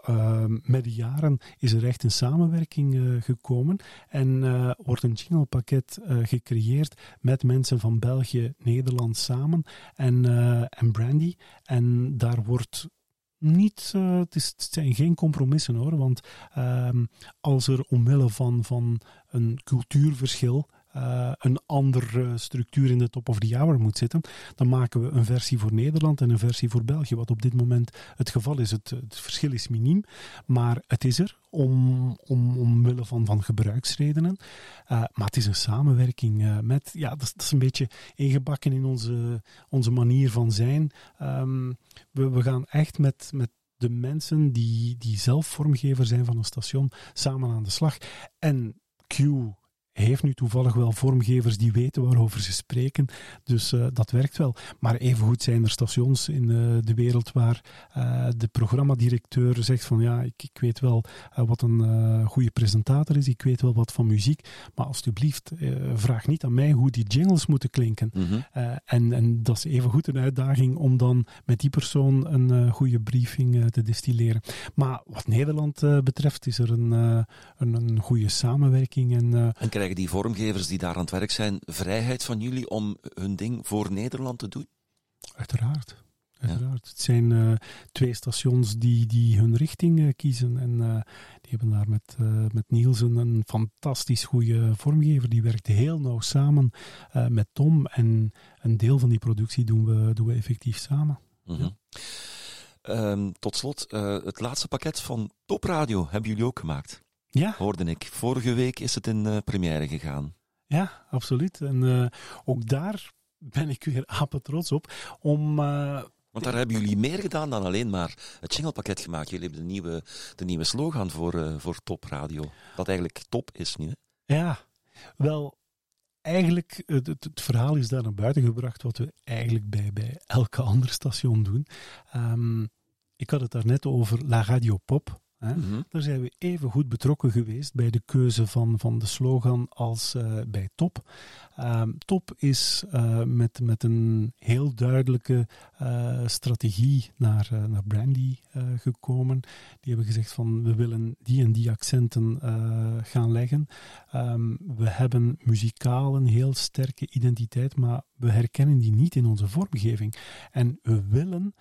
met de jaren is er echt een samenwerking gekomen en wordt een jinglepakket gecreëerd met mensen van België, Nederland samen en, en Brandy. En daar wordt niet, eh, het, is, zijn geen compromissen hoor, want ehm, als er omwille van, van een cultuurverschil eh, een andere structuur in de top of the hour moet zitten, dan maken we een versie voor Nederland en een versie voor België, wat op dit moment het geval is. Het, verschil is miniem, maar het is er om, om, omwille van, van gebruiksredenen. Eh, maar het is een samenwerking eh, met, ja, dat is, dat is een beetje ingebakken in onze, onze manier van zijn. Ehm, we, we gaan echt met, met de mensen die, die zelf vormgever zijn van een station samen aan de slag. En Q heeft nu toevallig wel vormgevers die weten waarover ze spreken. Dus eh, dat werkt wel. Maar evengoed zijn er stations in eh, de wereld waar eh, de programmadirecteur zegt van ja, ik, ik weet wel wat een goede presentator is, ik weet wel wat van muziek, maar alsjeblieft, eh, vraag niet aan mij hoe die jingles moeten klinken. Mhm. En, en dat is evengoed een uitdaging om dan met die persoon een goede briefing te distilleren. Maar wat Nederland betreft is er een, een, een goede samenwerking en En krijgen die vormgevers die daar aan het werk zijn vrijheid van jullie om hun ding voor Nederland te doen? Uiteraard. Uiteraard. Het zijn eh, twee stations die, die hun richting eh, kiezen. En eh, die hebben daar met, met Nielsen een fantastisch goede vormgever. Die werkt heel nauw samen met Tom. En een deel van die productie doen we, doen we effectief samen. Mhm. Ehm, tot slot, het laatste pakket van Topradio hebben jullie ook gemaakt. Ja, Hoorde ik. Vorige week is het in eh, première gegaan. ja absoluut. En eh, ook daar ben ik weer apetrots op om... eh, Want daar hebben jullie meer gedaan dan alleen maar het jinglepakket gemaakt. Jullie hebben de nieuwe, de nieuwe slogan voor, voor Top Radio. Dat eigenlijk top is. Hè? Ja, wel, eigenlijk, het, het, verhaal is daar naar buiten gebracht wat we eigenlijk bij, bij elke ander station doen. Ehm, ik had het daarnet over La Radio Pop. Hè. Mhm. Daar zijn we even goed betrokken geweest bij de keuze van, van de slogan als eh, bij Top. Ehm, Top is eh, met, met een heel duidelijke eh, strategie naar, naar Brandy gekomen. Die hebben gezegd van we willen die en die accenten gaan leggen. Ehm, we hebben muzikaal een heel sterke identiteit, maar we herkennen die niet in onze vormgeving. En we willen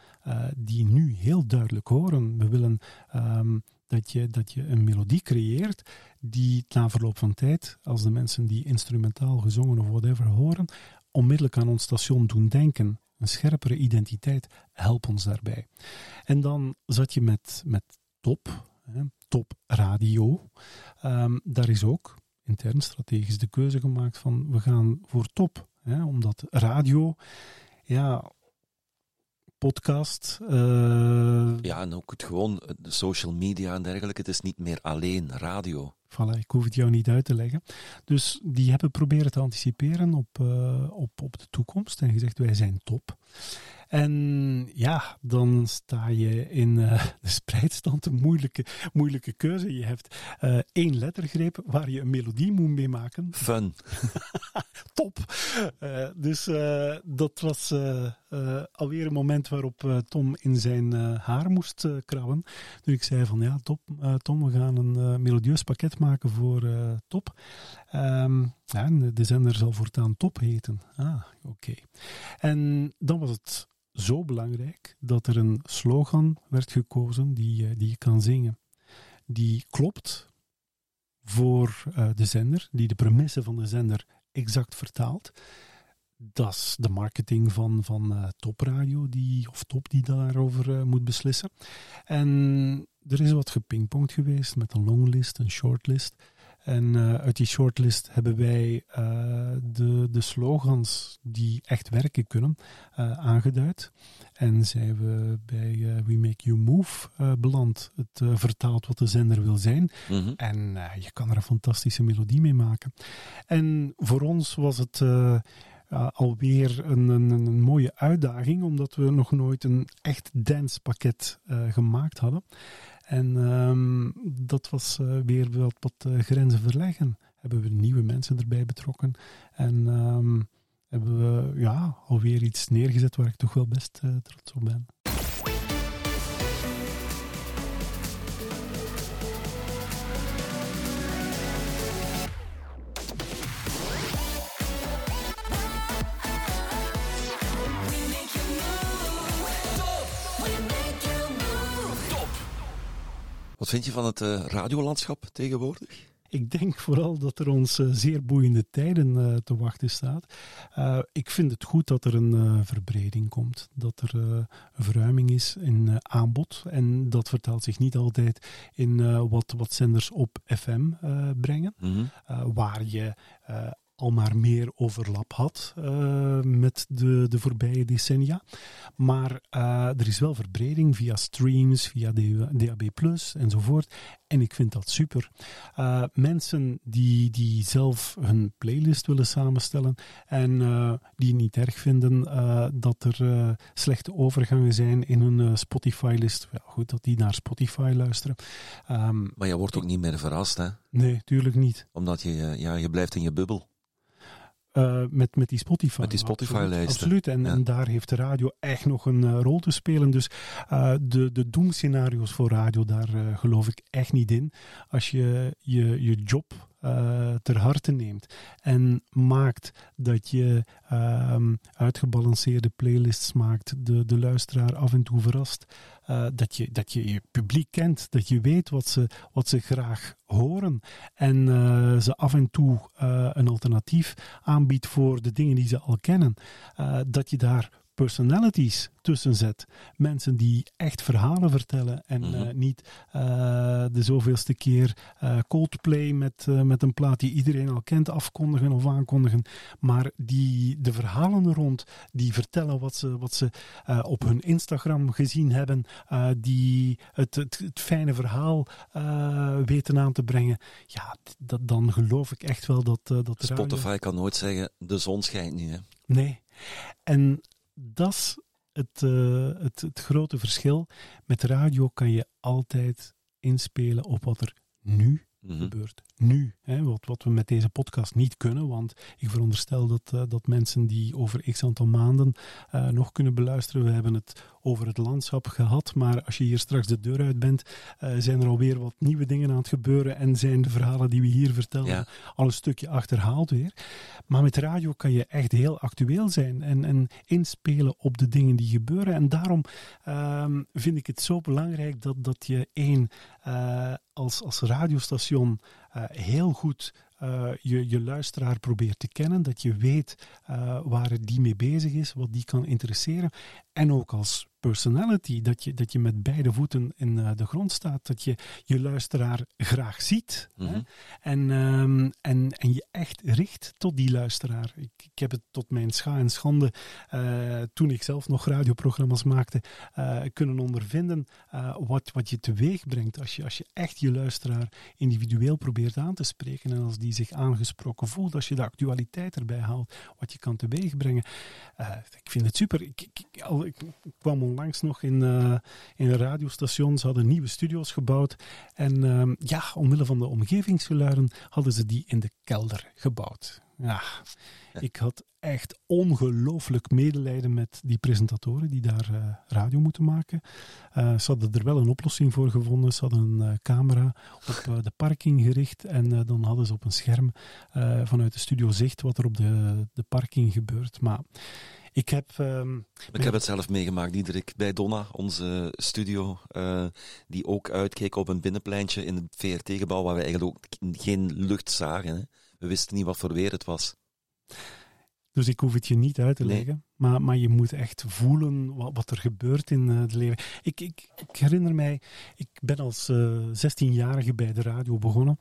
die nu heel duidelijk horen. We willen ehm, dat, je, dat je een melodie creëert die na verloop van tijd, als de mensen die instrumentaal gezongen of whatever horen, onmiddellijk aan ons station doen denken. Een scherpere identiteit, help ons daarbij. En dan zat je met, met top, hè, top radio. Ehm, daar is ook intern strategisch de keuze gemaakt van we gaan voor top. Hè, omdat radio, ja, podcast, eh, Ja, en ook het gewoon eh, de social media en dergelijke. Het is niet meer alleen radio. Voilà, ik hoef het jou niet uit te leggen. Dus die hebben proberen te anticiperen op, eh, op, op de toekomst en gezegd wij zijn top. En ja, dan sta je in de spreidstand, een moeilijke, moeilijke keuze. Je hebt één lettergreep waar je een melodie moet mee maken. Fun. Top! Dus dat was eh, alweer een moment waarop eh, Tom in zijn eh, haar moest krabben. Toen ik zei van ja, top, Tom, we gaan een melodieus pakket maken voor Top. Ehm, ja, de- de zender zal voortaan Top heten. Ah, oké. En dan was het zo belangrijk dat er een slogan werd gekozen die, die je kan zingen. Die klopt voor de zender, die de premisse van de zender exact vertaalt. Dat is de marketing van, van eh, Topradio, die, of Top, die daarover eh, moet beslissen. En er is wat gepingpongd geweest met een longlist, een shortlist. En eh, uit die shortlist hebben wij de, de slogans die echt werken kunnen aangeduid. En zijn we bij We Make You Move beland. Het vertaalt wat de zender wil zijn. Mhm. En je kan er een fantastische melodie mee maken. En voor ons was het alweer een, een, een mooie uitdaging, omdat we nog nooit een echt dancepakket eh gemaakt hadden. En ehm, dat was eh, weer wat, wat eh, grenzen verleggen. Hebben we nieuwe mensen erbij betrokken. En ehm, hebben we ja, alweer iets neergezet waar ik toch wel best trots op ben. Wat vind je van het eh, radiolandschap tegenwoordig? Ik denk vooral dat er ons eh, zeer boeiende tijden eh, te wachten staat. Ik vind het goed dat er een verbreding komt, dat er een verruiming is in aanbod. En dat vertaalt zich niet altijd in wat, wat zenders op FM brengen, Mhm. waar je al maar meer overlap had eh, met de, de voorbije decennia. Maar eh, er is wel verbreding via streams, via DAB+, enzovoort. En ik vind dat super. Eh, mensen die, die zelf hun playlist willen samenstellen en die niet erg vinden dat er slechte overgangen zijn in hun Spotify-list. Ja, goed dat die naar Spotify luisteren. Ehm, Maar je wordt ook niet meer verrast, hè? nee, tuurlijk niet. Omdat je, ja, je blijft in je bubbel. Eh, met, met die Spotify. Met die Spotify-lijsten. Absoluut. En, Ja. en daar heeft de radio echt nog een eh, rol te spelen. Dus eh, de, de doemscenario's voor radio, daar geloof ik echt niet in. Als je je, je job eh, ter harte neemt en maakt dat je ehm, uitgebalanceerde playlists maakt, de, de luisteraar af en toe verrast, eh, dat, je, dat je je publiek kent, dat je weet wat ze, wat ze graag horen en eh, ze af en toe een alternatief aanbiedt voor de dingen die ze al kennen, dat je daar personalities tussen zet. Mensen die echt verhalen vertellen en Mhm. eh, niet eh, de zoveelste keer eh, Coldplay met, met een plaat die iedereen al kent afkondigen of aankondigen, maar die de verhalen er rond, die vertellen wat ze, wat ze op hun Instagram gezien hebben, die het, het, het fijne verhaal weten aan te brengen. Ja, dat, dan geloof ik echt wel dat, dat Spotify kan nooit zeggen, de zon schijnt niet. Hè? Nee. En dat is het, eh, het, het grote verschil. Met radio kan je altijd inspelen op wat er nu Mhm. gebeurt. Nu. Hè, wat, wat we met deze podcast niet kunnen. Want ik veronderstel dat, eh, dat mensen die over x aantal maanden eh, nog kunnen beluisteren. We hebben het over het landschap gehad. Maar als je hier straks de deur uit bent, eh, zijn er alweer wat nieuwe dingen aan het gebeuren. En zijn de verhalen die we hier vertellen Ja. al een stukje achterhaald weer. Maar met radio kan je echt heel actueel zijn en, en inspelen op de dingen die gebeuren. En daarom ehm, vind ik het zo belangrijk dat, dat je één, als, als radiostation eh, heel goed eh, je, je luisteraar probeert te kennen. Dat je weet eh, waar die mee bezig is, wat die kan interesseren. En ook als personality, dat je, dat je met beide voeten in eh, de grond staat. Dat je je luisteraar graag ziet. hè. Mhm. En, ehm, en, en je echt richt tot die luisteraar. Ik, ik heb het tot mijn scha en schande, eh, toen ik zelf nog radioprogramma's maakte, eh, kunnen ondervinden wat, wat je teweeg brengt als je, als je echt je luisteraar individueel probeert aan te spreken. En als die zich aangesproken voelt, als je de actualiteit erbij haalt, wat je kan teweeg brengen. Ik vind het super. Ik, ik, al, kwam onlangs nog in, eh, in een radiostation. Ze hadden nieuwe studio's gebouwd. En ehm, ja, omwille van de omgevingsgeluiden hadden ze die in de kelder gebouwd. Ja, ik had echt ongelooflijk medelijden met die presentatoren die daar eh, radio moeten maken. Eh, ze hadden er wel een oplossing voor gevonden. Ze hadden een camera op de parking gericht en dan hadden ze op een scherm vanuit de studio zicht wat er op de, de parking gebeurt. Maar ik heb... ehm, Ik heb het zelf meegemaakt, Diederik, bij Donna, onze studio, eh, die ook uitkeek op een binnenpleintje in het VRT-gebouw, waar we eigenlijk ook geen lucht zagen. Hè. We wisten niet wat voor weer het was. Dus ik hoef het je niet uit te Nee. leggen. Maar, maar je moet echt voelen wat, wat er gebeurt in eh, het leven. Ik, ik, ik herinner mij, ik ben als eh 16-jarige bij de radio begonnen.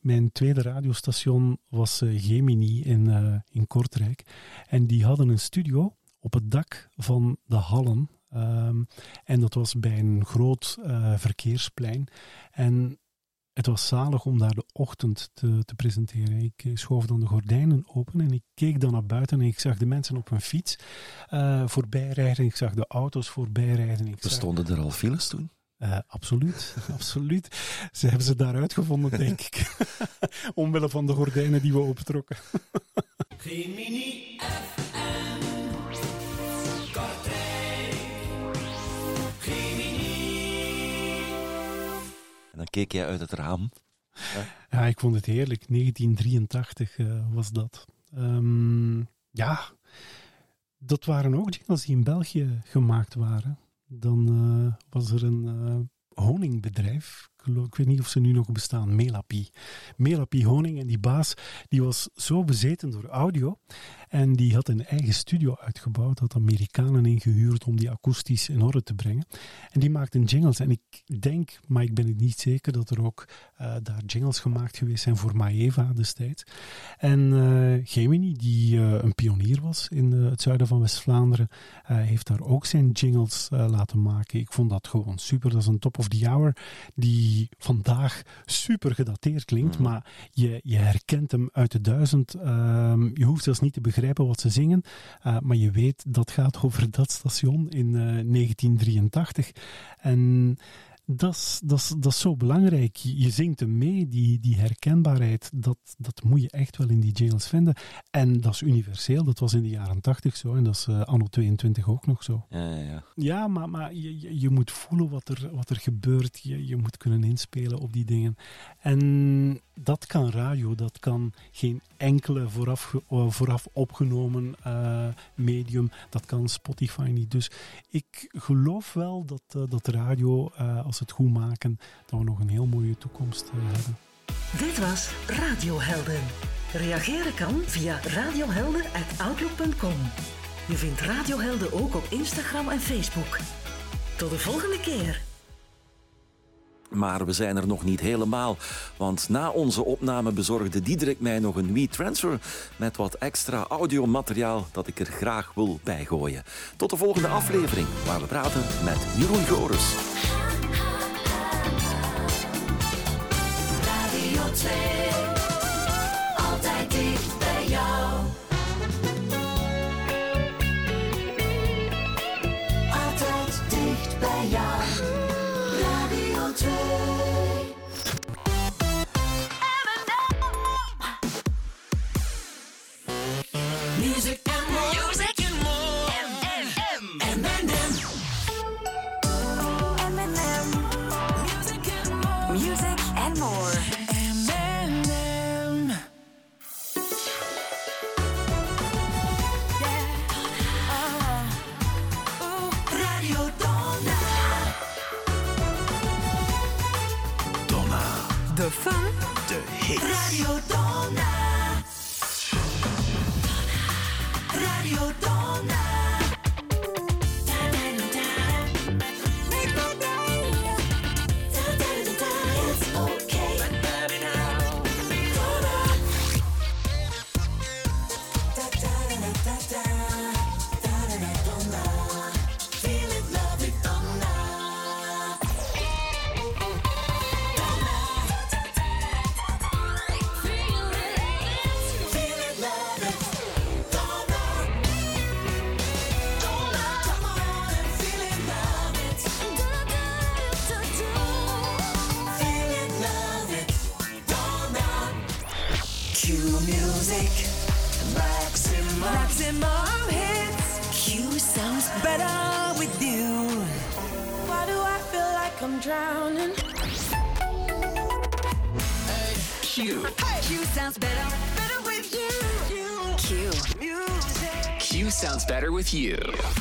Mijn tweede radiostation was eh, Gemini in, eh, in Kortrijk. En die hadden een studio op het dak van de Hallen. Ehm, en dat was bij een groot eh, verkeersplein. En het was zalig om daar de ochtend te, te presenteren. Ik eh, schoof dan de gordijnen open en ik keek dan naar buiten en ik zag de mensen op hun fiets eh voorbij rijden. Ik zag de auto's voorbij rijden. Ik zag, Bestonden er al files toen? eh, absoluut, absoluut. Ze hebben ze daar uitgevonden, denk ik. Omwille van de gordijnen die we opentrokken. En dan keek jij uit het raam. Ja, ik vond het heerlijk. 1983 eh, was dat. Ehm, ja, dat waren ook jingles die in België gemaakt waren. Dan eh, was er een eh, honingbedrijf. Ik weet niet of ze nu nog bestaan. Melapi. Melapi Honing. En die baas die was zo bezeten door audio. En die had een eigen studio uitgebouwd. Had Amerikanen ingehuurd om die akoestisch in orde te brengen. En die maakten jingles. En ik denk, maar ik ben het niet zeker, dat er ook eh, daar jingles gemaakt geweest zijn voor Maeva destijds. En eh, Gemini, die eh, een pionier was in het zuiden van West-Vlaanderen, heeft daar ook zijn jingles laten maken. Ik vond dat gewoon super. Dat is een top of the hour die vandaag super gedateerd klinkt, maar je, je herkent hem uit de duizend. Ehm, je hoeft zelfs niet te begrijpen wat ze zingen, eh, maar je weet dat gaat over dat station in eh, 1983. En dat is, dat, is, dat is zo belangrijk. Je, je zingt hem mee, die, die herkenbaarheid, dat, dat moet je echt wel in die jingles vinden. En dat is universeel, dat was in de jaren 80 zo en dat is eh, anno 22 ook nog zo. Ja, ja, ja. Ja, maar, maar je, je, moet voelen wat er, wat er gebeurt. Je, je moet kunnen inspelen op die dingen. En dat kan radio, dat kan geen enkele vooraf, eh, vooraf opgenomen eh, medium. Dat kan Spotify niet. Dus ik geloof wel dat, dat radio, eh, als het goed maken, dat we nog een heel mooie toekomst eh, hebben. Dit was Radiohelden. Reageren kan via radiohelden.outlook.com. Je vindt Radiohelden ook op Instagram en Facebook. Tot de volgende keer. Maar we zijn er nog niet helemaal, want na onze opname bezorgde Diederik mij nog een WeTransfer met wat extra audiomateriaal dat ik er graag wil bijgooien. Tot de volgende aflevering, waar we praten met Jeroen Goris. Radio with you.